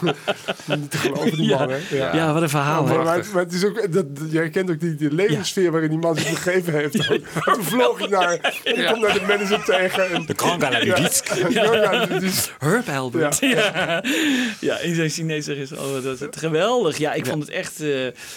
niet te geloven, die man, hè. Ja. Ja, wat een verhaal. maar, hè? maar, het- maar het is ook, dat, jij kent ook die, die levenssfeer waarin die man zich begeven heeft. Toen vloog hij naar, en ik kom naar de manager tegen. En, De ja, ja, ja, dus- Herb Albert. Ja. Ja. in zijn Chinees is oh, dat is het geweldig. Ja, ik vond het echt... eh,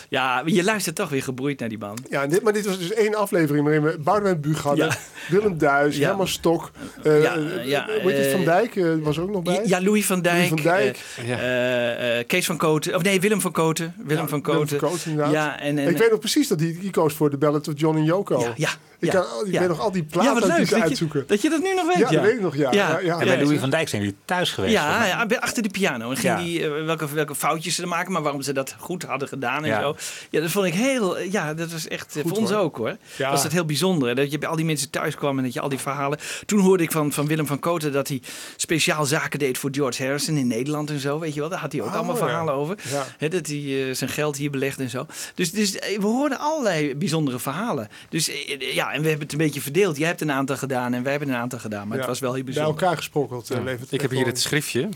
ja, je luistert toch weer gebroeid naar die man. Ja, dit, maar dit was dus één aflevering waarin we Boudewijn Buug hadden, Ja. Willem Duis, Ja. Herman Stok, eh Ja, eh, ja, eh, Van Dijk eh, was er ook nog bij. Ja, Louis van Dijk. Louis van Dijk. eh, eh, eh, Kees van Koten. Of nee, Willem van Koten. Willem Ja, van Willem Koten. van Koten, inderdaad. Ja, en, en, ik weet nog precies dat die, die koos voor de Ballad of John en Yoko. Ja, ja, ik, ja, kan, ik ja. weet nog al die ja, platen leuk die je, uitzoeken. dat je dat nu nog weet. Ja, ja, dat weet ik nog, ja. Ja, ja. En bij ja, Louis van Dijk zijn jullie thuis geweest. Ja, ja, achter de piano. En ging Ja. die, eh, welke, welke foutjes ze er maken, maar waarom ze dat goed hadden gedaan en Ja. zo. Ja, dat vond ik heel... Ja, dat was echt... eh, Goed, voor ons hoor. ook, hoor. Ja. Was dat heel bijzonder. Dat je bij al die mensen thuis kwam en dat je al die verhalen... Toen hoorde ik van, van Willem van Koten dat hij speciaal zaken deed voor George Harrison in Nederland en zo. Weet je wel, daar had hij ook Oh, allemaal ja. verhalen over. Ja. Hè, dat hij eh, zijn geld hier belegt en zo. Dus, dus we hoorden allerlei bijzondere verhalen. Dus eh, ja, en we hebben het een beetje verdeeld. Jij hebt een aantal gedaan en wij hebben een aantal gedaan. Maar Ja. het was wel heel Bij bijzonder. elkaar gesprokkeld levert Ik heb hier het schriftje.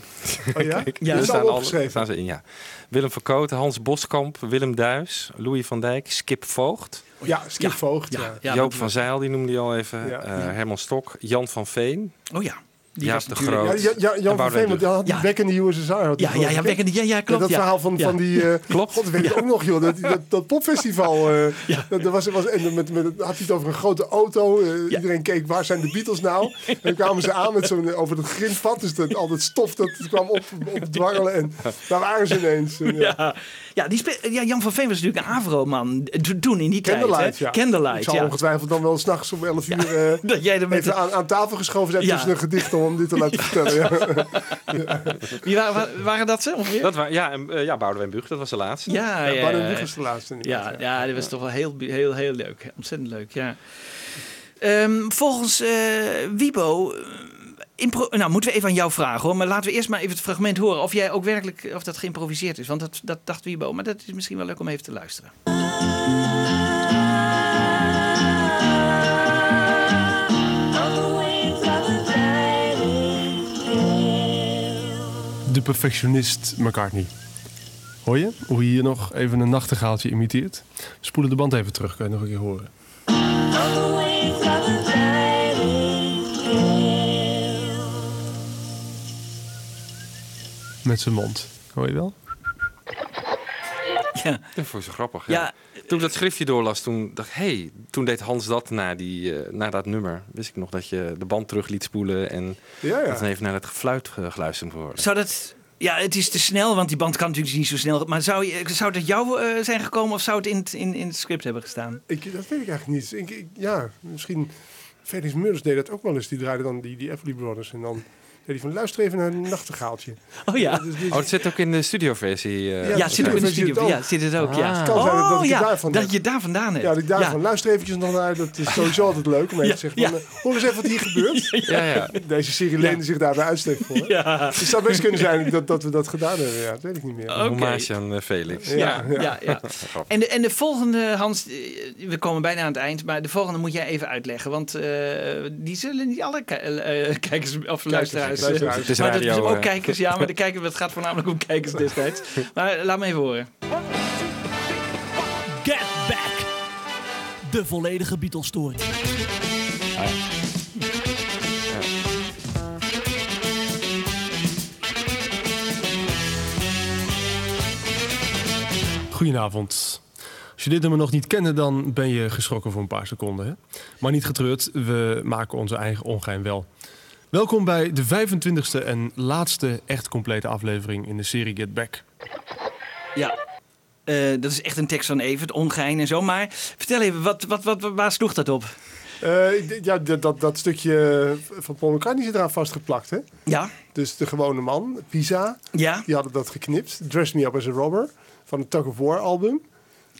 Oh ja? Kijk, Ja, dat is staan al alle- opgeschreven. staan ze in, ja. Willem Koten, Hans Boskamp, Willem Duis, Louis van Dijk, Skip Voogd. Ja, Skip Voogd. Ja. Ja, Joop van Zijl, die noemde je al even. Ja. eh, Herman Stok, Jan van Veen. Oh ja. Die Jaap was de Groot. Ja, ja, ja, Jan van Veen, want die had die Ja. Back in the USSR. Had Ja, ja, ja, in the- ja, ja, klopt, Dat ja. verhaal van, Ja. van die... eh, Klopt. God, dat weet ik ook nog, joh. Dat, dat, dat popfestival. eh dat, dat was, was, en met, met, had hij het over een grote auto. eh, Iedereen keek, waar zijn de Beatles nou? En dan kwamen ze aan met zo'n, over dat grindpad. Dus dat, al dat stof dat kwam op, op dwarrelen. En daar waren ze ineens. En, ja. Ja, die ja, Jan van Veen was natuurlijk een Avro-man to- toen in die Candlelight, tijd. hè? ja. Candlelight, Ik zal ja. ongetwijfeld dan wel s'nachts om 11 uur eh, Dat jij er met even de- aan, aan tafel geschoven zijn Ja. tussen de gedichten om dit te laten vertellen. Ja. Wie waren, wa- waren dat ze ongeveer? Dat was, ja, en, eh, ja, Boudewijn Buug, dat was de laatste. ja, ja. Wieg was de laatste. Ja, ja, dat was toch wel heel, heel, heel leuk. Ontzettend leuk, ja. Ehm, volgens eh, Wibo... Nou, moeten we even aan jou vragen hoor. Maar laten we eerst maar even het fragment horen. Of jij ook werkelijk of dat geïmproviseerd is. Want dat, dat dachten we hierboven. Maar dat is misschien wel leuk om even te luisteren. De perfectionist McCartney. Hoor je hoe je hier nog even een nachtegaaltje imiteert? Spoelen de band even terug, kan je nog een keer horen. Met zijn mond. Hoor je wel? Ja. Dat vond ik zo grappig. Ja. Ja. Toen ik dat schriftje doorlas, toen dacht ik, hey, toen deed Hans dat na, die, eh, na dat nummer. Wist ik nog dat je de band terug liet spoelen en Ja, ja. dat dan even naar het gefluit eh, geluisterd moet worden. Zou dat... Ja, het is te snel, want die band kan natuurlijk niet zo snel. Maar zou, je, zou dat jou eh, zijn gekomen of zou het in, het- in, in het script hebben gestaan? Ik, dat weet ik eigenlijk niet. Ik, ik- ja, misschien... Felix Murders deed dat ook wel eens. Die draaide dan die, die Everly Brothers. En dan hij van luister even naar een nachtegaaltje. Oh ja. Dus dit- Oh, het zit ook in de studioversie. eh, Ja, het zit ook in de studio. Ja, zit het ook, ja. Ah. Het kan zijn dat Oh het ja, dat heb. je daar vandaan hebt. Ja, dat ik daarvan Ja. luister eventjes nog naar. Dat is sowieso altijd leuk om even Ja, te zeggen ja. van... eh, hoor eens even wat hier gebeurt. Ja, ja. Deze serie leende zich daar bij uitstek voor. Ja. Het zou best kunnen zijn dat, dat we dat gedaan hebben. Ja, dat weet ik niet meer. Een hommage aan eh, Felix. Ja, ja, ja. En, de, en de volgende, Hans, we komen bijna aan het eind, maar de volgende moet jij even uitleggen. Want eh, die zullen niet alle ki- eh, kijkers of luisteraars. Luisteraars. Het is maar ook eh. kijkers, ja, maar de kijkers, het gaat voornamelijk om kijkers destijds. Maar laat me even horen. Get Back. De volledige Beatles-story. Goedenavond. Als je dit nummer nog niet kende, dan ben je geschrokken voor een paar seconden. Hè? Maar niet getreurd, we maken onze eigen ongein wel. Welkom bij de 25e en laatste echt complete aflevering in de serie Get Back. Ja. Eh, dat is echt een tekst van Evert, ongein en zo. Maar vertel even, wat, wat, wat, waar sloeg dat op? Eh, ja, dat, dat, dat stukje van Paul McCartney zit eraan vastgeplakt, hè? Ja. Dus de gewone man, Pisa, Ja. die hadden dat geknipt. Dress Me Up As A Robber, van het Tug of War album.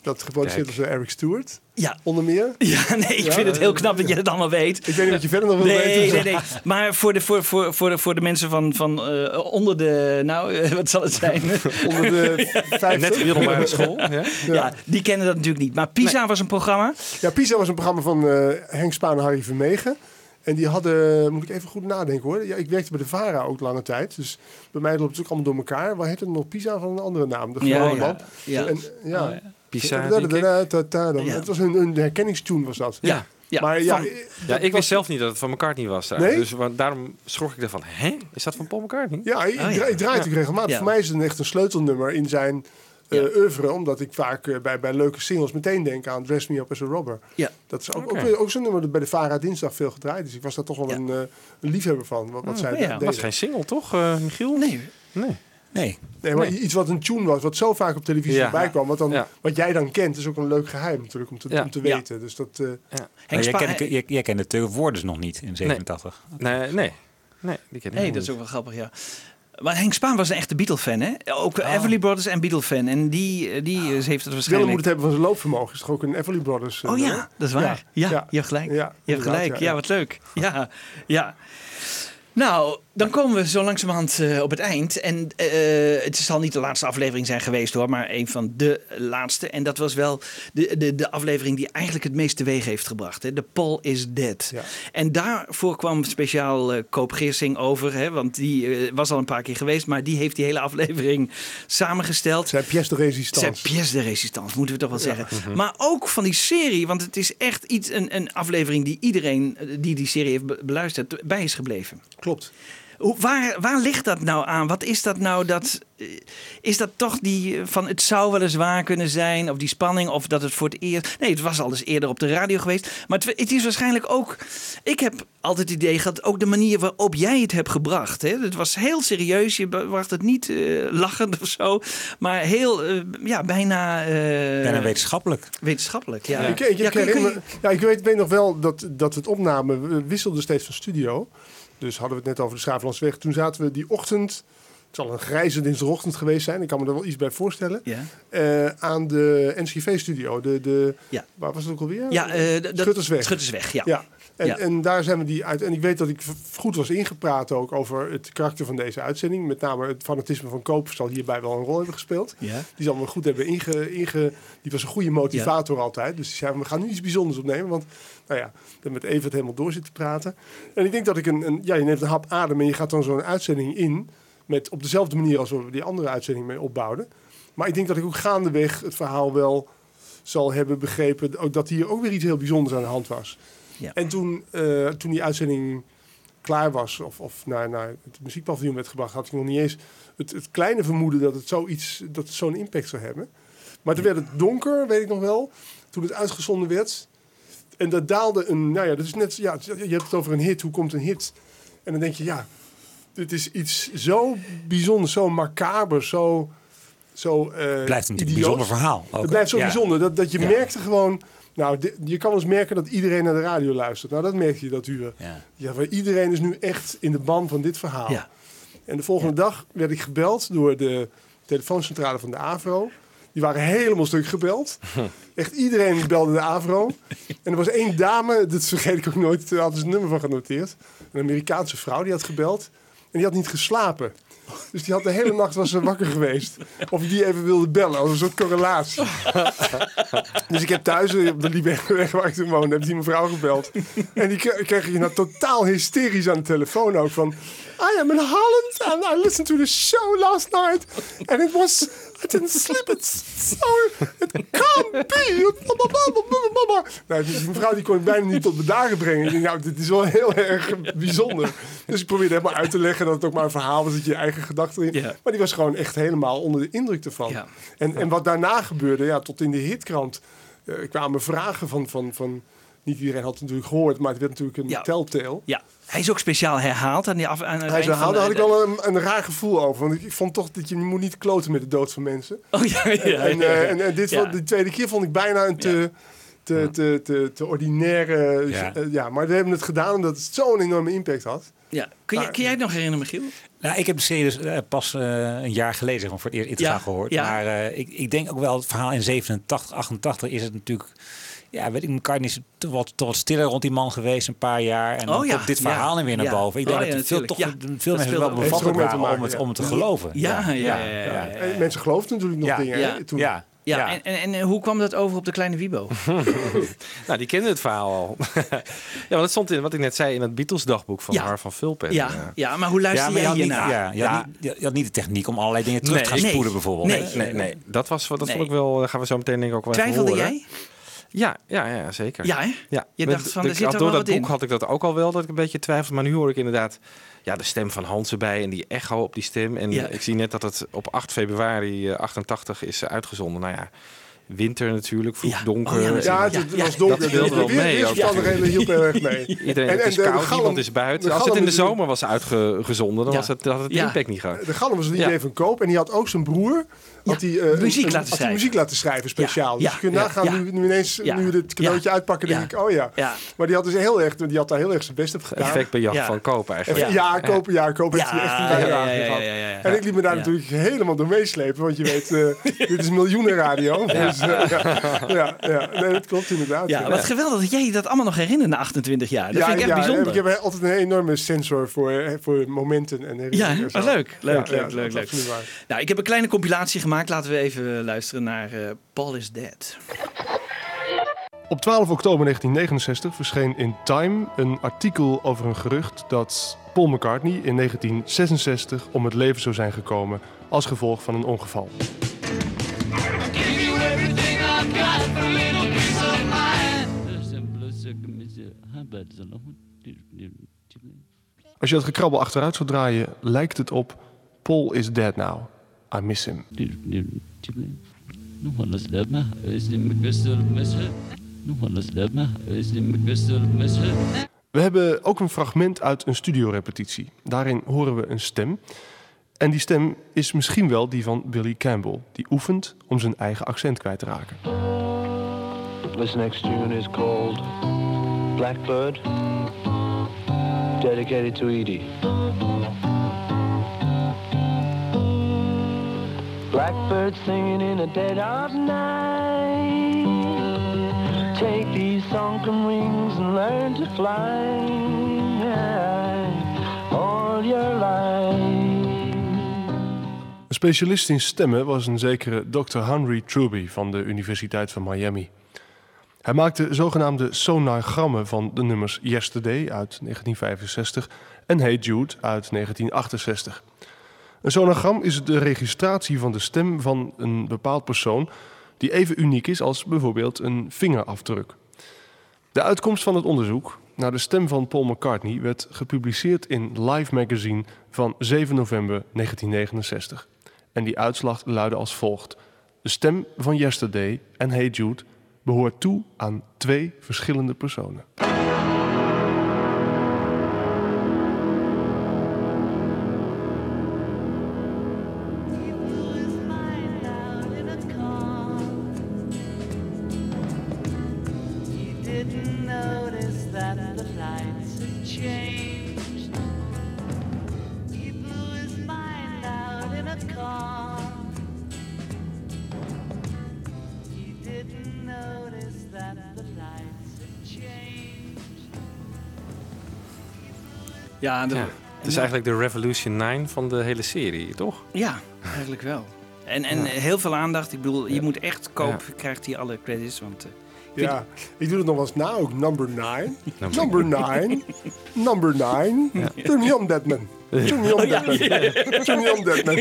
Dat geproduceerd was door Eric Stewart, Ja. onder meer. Ja, nee, ik Ja, vind het heel knap dat je dat allemaal weet. Ik weet niet wat je verder nog wil nee, weten. Nee, nee, Maar voor de, voor, voor, voor de, voor de mensen van, van eh, onder de, nou, eh, wat zal het zijn? Onder de 50. Net middelbare school. Ja? ja. die kennen dat natuurlijk niet. Maar Pisa was een programma. Ja, Pisa was een programma van eh, Henk Spaan en Harry Vermegen. En die hadden, moet ik even goed nadenken hoor. Ja, ik werkte bij de VARA ook lange tijd. Dus bij mij loopt het ook allemaal door elkaar. Waar heet het nog Pisa van een andere naam? De gewone ja. man. Ja. En, ja. Oh, da- Ja. Het was een, een herkenningstune was dat. Ja. Ja, Maar ja, van- eh, Ja, ik was- wist zelf niet dat het van McCartney was. Nee? Dus wa- daarom schrok ik ervan. Hè? Is dat van Paul McCartney? Ja, ik, Oh, ja. ik draai het Ja. regelmatig. Ja. Voor mij is het echt een sleutelnummer in zijn eh oeuvre. Omdat ik vaak eh, bij, bij leuke singles meteen denk aan Dress Me Up As A Robber. Ja. Dat is ook, Oké. ook, weer- ook zo'n nummer dat bij de VARA dinsdag veel gedraaid is. Ik was daar toch wel Ja. een, eh, een liefhebber van. Wat, wat zij ja. Dat was geen single, toch, eh, Michiel? Nee. Nee. Nee. Nee, maar Nee. iets wat een tune was, wat zo vaak op televisie Ja. voorbij kwam. Wat, dan, Ja. wat jij dan kent, is ook een leuk geheim natuurlijk om te, Ja. om te Ja. weten. Dus dat, eh, Maar Henk jij, kende, jij, jij kende nog niet in 87. Nee, nee. Nee, die ken ik Nee, dat is ook wel grappig, ja. Maar Henk Spaan was een echte Beatle-fan, hè? Ook Everly Brothers en Beatle-fan. En die, eh, die eh, heeft het Willem waarschijnlijk... moet het hebben van zijn loopvermogen. Is toch ook een Everly Brothers? eh, Oh ja, dat is waar. Ja, je hebt gelijk. Ja, je hebt gelijk. Ja, ja, ja. wat leuk. Ja, ja. Nou, dan komen we zo langzamerhand eh, op het eind. En eh, het zal niet de laatste aflevering zijn geweest hoor, maar een van de laatste. En dat was wel de, de, de aflevering die eigenlijk het meest teweeg heeft gebracht. Hè? De Paul is Dead. Ja. En daarvoor kwam speciaal eh Koop Geersing over. Hè? Want die was al een paar keer geweest, maar die heeft die hele aflevering samengesteld. Zijn pièce de Zijn résistance. pièce de résistance, moeten we toch wel zeggen. Maar ook van die serie, want het is echt iets, een, een aflevering die iedereen die die serie heeft be- beluisterd, bij is gebleven. Klopt. Waar, waar ligt dat nou aan? Wat is dat nou? Dat, eh, is dat toch die eh, van het zou wel eens waar kunnen zijn? Of die spanning? Of dat het voor het eerst... Nee, het was al eens eerder op de radio geweest. Maar het, het is waarschijnlijk ook... Ik heb altijd het idee gehad, ook de manier waarop jij het hebt gebracht. Hè? Het was heel serieus. Je bracht het niet eh, lachend of zo. Maar heel, ja, bijna... eh, Bijna wetenschappelijk. Wetenschappelijk, ja. Ja, ik, ik, Ja, ik kun je- herinner kun me- ja, ik weet, weet nog wel dat, dat het opnamen we wisselden steeds van studio. Dus hadden we het net over de Schaaflandsweg. Toen zaten we die ochtend, het zal een grijze dinsdagochtend geweest zijn. Ik kan me er wel iets bij voorstellen. Ja. eh, aan de NCV-studio. De, de, Ja. Waar was het ook alweer? Ja, eh, Schuttersweg. Schuttersweg, ja. Ja. En, Ja. en daar zijn we die uit. En ik weet dat ik goed was ingepraat ook over het karakter van deze uitzending. Met name het fanatisme van Koop zal hierbij wel een rol hebben gespeeld. Ja. Die zal me goed hebben inge, inge. Die was een goede motivator altijd. Dus die zei: we gaan nu iets bijzonders opnemen. Want nou ja, ben met Evert helemaal door zitten praten. En ik denk dat ik een, een. Ja, je neemt een hap adem en je gaat dan zo'n uitzending in. met, op dezelfde manier als we die andere uitzending mee opbouwden. Maar ik denk dat ik ook gaandeweg het verhaal wel zal hebben begrepen... ook dat hier ook weer iets heel bijzonders aan de hand was. Ja. En toen, eh, toen die uitzending klaar was, of, of naar, naar het muziekpaviljoen werd gebracht, had ik nog niet eens het, het kleine vermoeden dat het zoiets, dat het zo'n impact zou hebben. Maar toen werd het donker, weet ik nog wel, toen het uitgezonden werd. En dat daalde een, nou ja, dat is net, ja, je hebt het over een hit, hoe komt een hit? En dan denk je, ja, dit is iets zo bijzonders, zo macaber, zo... zo eh, blijft een idioot. bijzonder verhaal. Ook, Het blijft zo ja. bijzonder, dat, dat je Ja. merkte gewoon... Nou, je kan eens merken dat iedereen naar de radio luistert. Nou, dat merk je dat uur. Ja. Iedereen is nu echt in de ban van dit verhaal. Ja. En de volgende dag werd ik gebeld door de telefooncentrale van de AVRO. Die waren helemaal stuk gebeld. Echt iedereen belde de AVRO. En er was één dame, dat vergeet ik ook nooit, daar hadden ze het nummer van genoteerd. Een Amerikaanse vrouw, die had gebeld. En die had niet geslapen. Dus die had de hele nacht was ze wakker geweest. Of ik die even wilde bellen, als een soort correlatie. Dus ik heb thuis op de Liebergweg waar ik toen woonde, heb die mevrouw gebeld. En die kre- kreeg je nou totaal hysterisch aan de telefoon ook van... I am in Holland and I listened to the show last night. And it was... I didn't sleep. It's so... It can't be. Nou, die mevrouw die kon ik bijna niet tot bedaren brengen. Ik denk, nou, dit is wel heel erg bijzonder. Dus ik probeerde helemaal uit te leggen dat het ook maar een verhaal was. Dat je je eigen gedachten. Ja. Maar die was gewoon echt helemaal onder de indruk ervan. En, en wat daarna gebeurde, ja, tot in de hitkrant eh, kwamen vragen van, van, van... Niet iedereen had het natuurlijk gehoord, maar het werd natuurlijk een Ja. telltale. Ja, hij is ook speciaal herhaald aan die af, aan Hij zei, van daar had ik wel een, een raar gevoel over. Want ik, ik vond toch dat je moet niet kloten met de dood van mensen. Oh ja, ja, ja, en, eh, ja. en, en dit, Ja. de tweede keer vond ik bijna een te, te, te, te, te ordinaire... Ja. Ja. ja, maar we hebben het gedaan omdat het zo'n enorme impact had. Ja. Kun, je, kun jij het nog herinneren, Michiel? Nou, ik heb de serie dus eh, pas eh, een jaar geleden zeg maar, voor het eerst Ja, gehoord. ja. Maar eh, ik, ik denk ook wel, het verhaal in 87, 88 is het natuurlijk... Ja, weet ik, McCartney is te wat, te wat stiller rond die man geweest, een paar jaar. En dan Oh ja, komt dit ja, verhaal er weer naar ja. boven. Ik denk Oh dat ja, het veel, toch Ja, veel dat mensen wel waren om het, ja. om het te geloven. Ja, ja, ja. ja, ja, ja. En mensen geloofden natuurlijk nog Ja. dingen. Ja. Toen. Ja, Ja, ja. En, en, en hoe kwam dat over op de kleine Wibo? Nou, die kende het verhaal al. ja, want het stond in wat ik net zei in het Beatles dagboek van Ja. Har van Vulpen. Ja, ja, maar hoe luister Ja, maar je jij hiernaar? ja, je, had niet, je- had niet de techniek om allerlei dingen terug te gaan spoelen bijvoorbeeld. Nee. Nee, nee, dat was dat Nee. vond ik wel. Daar gaan we zo meteen denk ik ook wel even Twijfelde jij? Ja, ja, ja, zeker. Ja, hè? Ja, Je Met- dacht van, er zit er door wel dat wat boek in. had ik dat ook al wel, dat ik een beetje twijfelde. Maar nu hoor ik inderdaad ja, de stem van Hans erbij en die echo op die stem. En Ja. ik zie net dat het op 8 februari eh, 88 is eh, uitgezonden. Nou ja, winter natuurlijk, vroeg Ja. donker. Oh ja, Ja, het, Ja, was ja. donker. Dat speelde wel De mee ook. weersomstandigheden hielpen heel erg mee. Iedereen, En- het is de- de koud, galm- niemand is buiten. Als het in de zomer was uitgezonden, dan Ja. was het, had het Ja. impact niet gehad. De Galm was een Ja. idee van Koop en die had ook zijn broer had die, eh, muziek een- laten had schrijven. muziek laten schrijven speciaal. Ja, Dus je kunt nagaan ja. nu, nu ineens Ja. nu dit cadeautje Ja. uitpakken, denk Ja. ik, oh ja. Ja. Maar die had dus heel erg, die had daar heel erg zijn best op gedaan. Effectbejag Ja. van koop eigenlijk. Ja, kopen, ja, kopen heeft hij echt een ja, bijdrage gehad. En ik liet me daar Ja. natuurlijk helemaal door meeslepen, want je weet, eh, dit is miljoenenradio. Dus, eh, ja, ja, ja, nee, dat klopt inderdaad. Ja, wat geweldig dat jij je dat allemaal nog herinnert na 28 jaar. Dat ja, vind ik echt bijzonder. Ik heb altijd een enorme sensor voor, voor momenten en Ja, leuk. Leuk, leuk, leuk, is leuk. absoluut waar. Nou, ik heb een kleine compilatie gemaakt. Laten we even luisteren naar eh, Paul is Dead. Op 12 oktober 1969 verscheen in Time een artikel over een gerucht dat Paul McCartney in 1966 om het leven zou zijn gekomen als gevolg van een ongeval. Als je dat gekrabbel achteruit zou draaien, lijkt het op Paul is dead now. I miss him. We hebben ook een fragment uit een studiorepetitie. Daarin horen we een stem. En die stem is misschien wel die van Billy Campbell, die oefent om zijn eigen accent kwijt te raken. This next tune is called Blackbird, dedicated to Edie. Blackbird singing in the dead of night. Take these sunken wings and learn to fly all your life. Een specialist in stemmen was een zekere Dr. Henry Truby van de Universiteit van Miami. Hij maakte zogenaamde sonargrammen van de nummers Yesterday uit 1965 en Hey Jude uit 1968. Een sonogram is de registratie van de stem van een bepaald persoon die even uniek is als bijvoorbeeld een vingerafdruk. De uitkomst van het onderzoek naar de stem van Paul McCartney werd gepubliceerd in Live Magazine van 7 november 1969. En die uitslag luidde als volgt: De stem van Yesterday en Hey Jude behoort toe aan twee verschillende personen. Ja, de- Ja, het is eigenlijk de Revolution 9 van de hele serie, toch? Ja, eigenlijk wel. En, en heel veel aandacht. Ik bedoel, je moet echt koop, krijgt hier alle credits. Want, eh, Ja, ik doe het nog wel eens na ook. Number 9. Number Number 9. Number 9. Turn me on, Deadman. Turn me on, Oh, ja, ja. Turn me on, Deadman.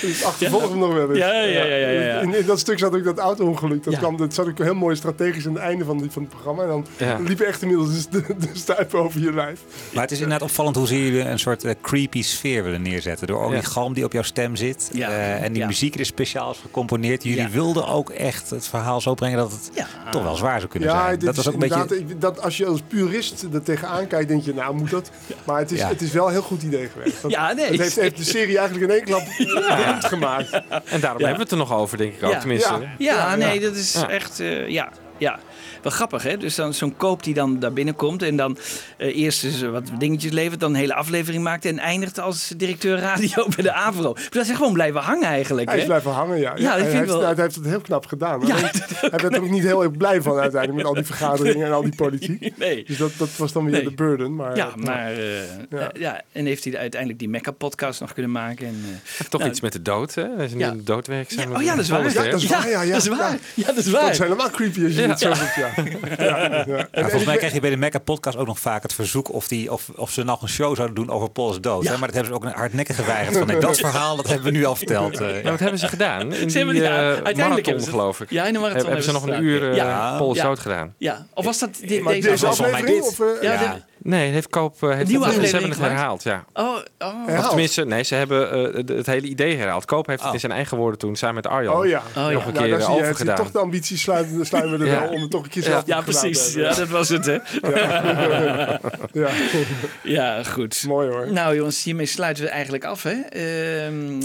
Dus achtervolg hem nog wel eens. Ja, ja, ja, ja, ja. In, in dat stuk zat ook dat auto-ongeluk. Dat, kwam, dat zat ook heel mooi strategisch aan het einde van, die, van het programma. En dan Ja. liep je echt inmiddels de, de stuip over je lijf. Maar het is inderdaad opvallend hoe ze jullie een soort eh, creepy sfeer willen neerzetten. Door al die Ja. galm die op jouw stem zit. eh, en die Ja. muziek er speciaal is gecomponeerd. Jullie Ja. wilden ook echt het verhaal zo brengen dat het toch wel zwaar zou kunnen Ja, zijn. Dat is was ook een inderdaad, beetje... ik- dat als je als purist er tegenaan kijkt, denk je, nou moet dat. Maar het is, Ja. het is wel een heel goed idee geweest. Want Ja, nee. Het heeft, heeft de serie eigenlijk in één klap beroemd gemaakt. En daarom Ja. hebben we het er nog over, denk ik ook. Ja. Tenminste. Ja, ja, nee, dat is Ja. echt. eh, ja, ja. Wel grappig, hè? Dus dan zo'n koop die dan daar binnenkomt en dan eh, eerst eens wat dingetjes levert, dan een hele aflevering maakt en eindigt als directeur radio bij de Avro. Dus dat is gewoon blijven hangen eigenlijk. Hij is hè? blijven hangen, ja. Ja, dat hij, heeft, wel- hij heeft het heel knap gedaan. Ja, Alleen, hij werd er ook niet heel erg blij van uiteindelijk met al die vergaderingen en al die politiek. Nee. Dus dat, dat was dan weer Nee. de burden. Maar, ja, eh, maar eh, Ja. ja. en heeft hij uiteindelijk die Mecca-podcast nog kunnen maken. En, eh, Toch nou, iets met de dood, hè? Hij is nu Ja. in de dood werkzaam. Ja, oh ja, dat is waar. Alles Ja, dat is waar, ja, ja. dat is waar. Ja, dat is waar. Dat is helemaal creepy als je Ja. het zo doet, ja. Ja, ja. Ja, En- volgens en mij krijg je bij de Mecca podcast ook nog vaak het verzoek of, die, of, of ze nog een show zouden doen over Paul's dood. Maar dat hebben ze ook hardnekkig geweigerd. Van, nee, dat verhaal dat hebben we nu al verteld. eh, Ja, wat hebben ze gedaan? In Ze hebben- die ja, eh, uiteindelijk marathon, hebben ze- geloof ik. Ja, in de marathon Hebben, hebben ze nog een uur uh. Ja. Paul's Ja. dood gedaan? Ja, of was dat deze, aflevering? eh, ja, Nee, heeft Koop uh, heeft nieuwe het, ze hebben het gemaakt? herhaald, ja. Oh, oh. Of tenminste, nee, ze hebben eh, het, het hele idee herhaald. Koop heeft het in zijn eigen woorden toen, samen met Arjan, Oh ja. nog een Nou, keer daar eh, toch de ambitie sluiten, sluiten we er Ja. wel om het toch een keer zelf Ja, te precies. Ja, dat was het, hè? Ja. ja. Ja, goed. Mooi hoor. Nou jongens, hiermee sluiten we eigenlijk af. Hè? Ehm,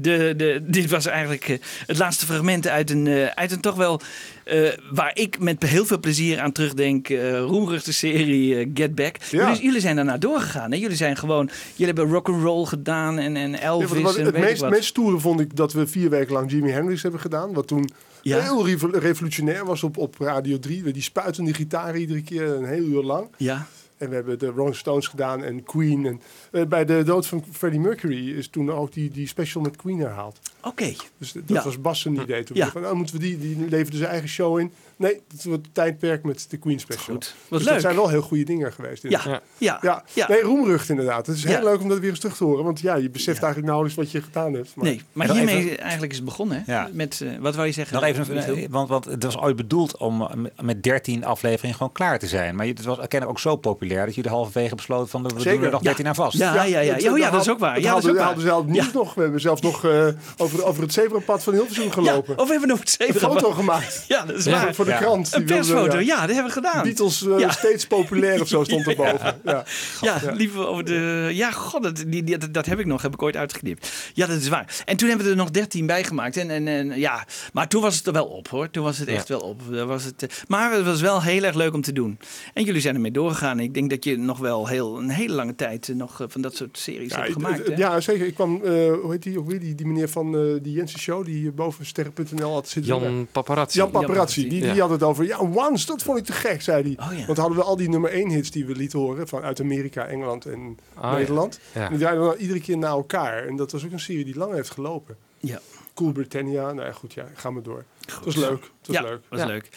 de, de, dit was eigenlijk eh, het laatste fragment uit een, eh, uit een toch wel... eh, waar ik met heel veel plezier aan terugdenk. eh roemruchte serie eh, Get Back. Ja. Jullie, jullie zijn daarna doorgegaan. Hè? Jullie zijn gewoon... Jullie hebben rock'n'roll gedaan en, en Elvis wat- en het meest, stoere vond ik dat we vier weken lang Jimi Hendrix hebben gedaan. Wat toen Ja. heel revo- revolutionair was op, op Radio 3. Die spuiten die gitaar iedere keer een heel uur lang. Ja. En we hebben de Rolling Stones gedaan en Queen. En, eh, bij de dood van Freddie Mercury is toen ook die, die special met Queen herhaald. Oké. Dus dat Ja. was Bas een idee. Toen Ja. van, nou moeten we die, die leverde zijn eigen show in. Nee, het wordt het tijdperk met de Queen special. Goed. Wat dus leuk. dat zijn wel heel goede dingen geweest. Ja, inderdaad. ja, ja. ja. Nee, roemrucht inderdaad. Het is heel leuk om dat weer eens terug te horen. Want ja, je beseft eigenlijk nauwelijks wat je gedaan hebt. Maar Nee, maar hiermee even- eigenlijk is het begonnen. Hè? Ja. Met, eh, wat wou je zeggen? Nog even, eh, want, want het was ooit bedoeld om eh, met- met 13 afleveringen gewoon klaar te zijn. Maar het was kennelijk ook zo populair dat jullie halverwege besloten van we doen er nog Ja. 13 aan vast. Ja, ja, ja. oh ja, dat is ook waar. Ja, dat is hadden, ook hadden waar. zelf niet nog. We hebben zelfs nog eh, over, over het zebrapad van Hilversum gelopen. Ja, of even nog het een zeven. foto gemaakt. Ja, dat is waar. Voor de Ja. krant. Een persfoto, ja. ja, dat hebben we gedaan. Beatles eh, Ja. steeds populair of zo stond erboven. Ja. Ja, liever over de. Ja, god, dat, die, die- dat, dat heb ik nog, heb ik ooit uitgeknipt. Ja, dat is waar. En toen hebben we er nog 13 bij gemaakt. En, en, en ja, maar toen was het er wel op hoor. Toen was het echt wel op. Was het, eh, maar het was wel heel erg leuk om te doen. En jullie zijn ermee doorgegaan. Ik denk dat je nog wel heel, een hele lange tijd eh, nog van dat soort series Ja, hebt gemaakt. hè? ja, zeker. Ik kwam, eh, hoe heet die ook weer? Die, die meneer van eh die Jensen Show, die boven sterren.nl had zitten. Jan Paparazzi. Jan Paparazzi, die, die Ja. had het over. Ja, Once, dat vond ik te gek, zei hij. Oh, ja. Want hadden we al die nummer 1 hits die we lieten horen van uit Amerika, Engeland en Ah, Nederland. ja. Ja. En die draaiden dan iedere keer naar elkaar. En dat was ook een serie die lang heeft gelopen. Ja. Cool Britannia, nou ja, goed, ja, ga maar door. Het was leuk. Het was ja, leuk. was Ja. leuk.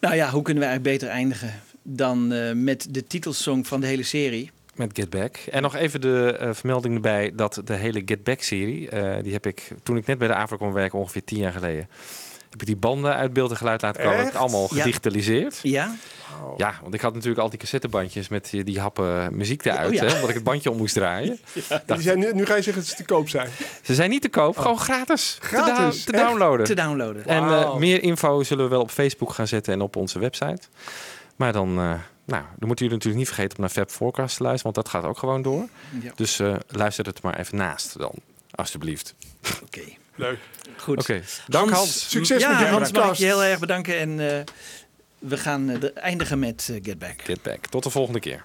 Nou ja, hoe kunnen we eigenlijk beter eindigen dan eh, met de titelsong van de hele serie? Met Get Back. En nog even de eh, vermelding erbij dat de hele Get Back-serie, eh, die heb ik toen ik net bij de AVRO kwam werken, ongeveer tien jaar geleden, heb ik die banden uit beeld en geluid laten komen. Ik Echt? allemaal gedigitaliseerd. Ja? Ja, want ik had natuurlijk al die cassettebandjes met die, die happen muziek eruit, Oh ja. hè, omdat ik het bandje om moest draaien. Die zijn, nu, nu ga je zeggen dat ze te koop zijn. Ze zijn niet te koop, gewoon gratis. Oh. Gratis? Te, downloaden. Te downloaden. En eh, meer info zullen we wel op Facebook gaan zetten en op onze website. Maar dan, eh, nou, dan moeten jullie natuurlijk niet vergeten om naar Fab Forecast te luisteren, want dat gaat ook gewoon door. Ja. Dus eh, luister het maar even naast dan, alsjeblieft. Oké. Leuk. Goed. Oké, dank Hans. ja, Hans mag ik je heel erg bedanken. En eh, we gaan eh, de- eindigen met eh, Get Back. Get back. Tot de volgende keer.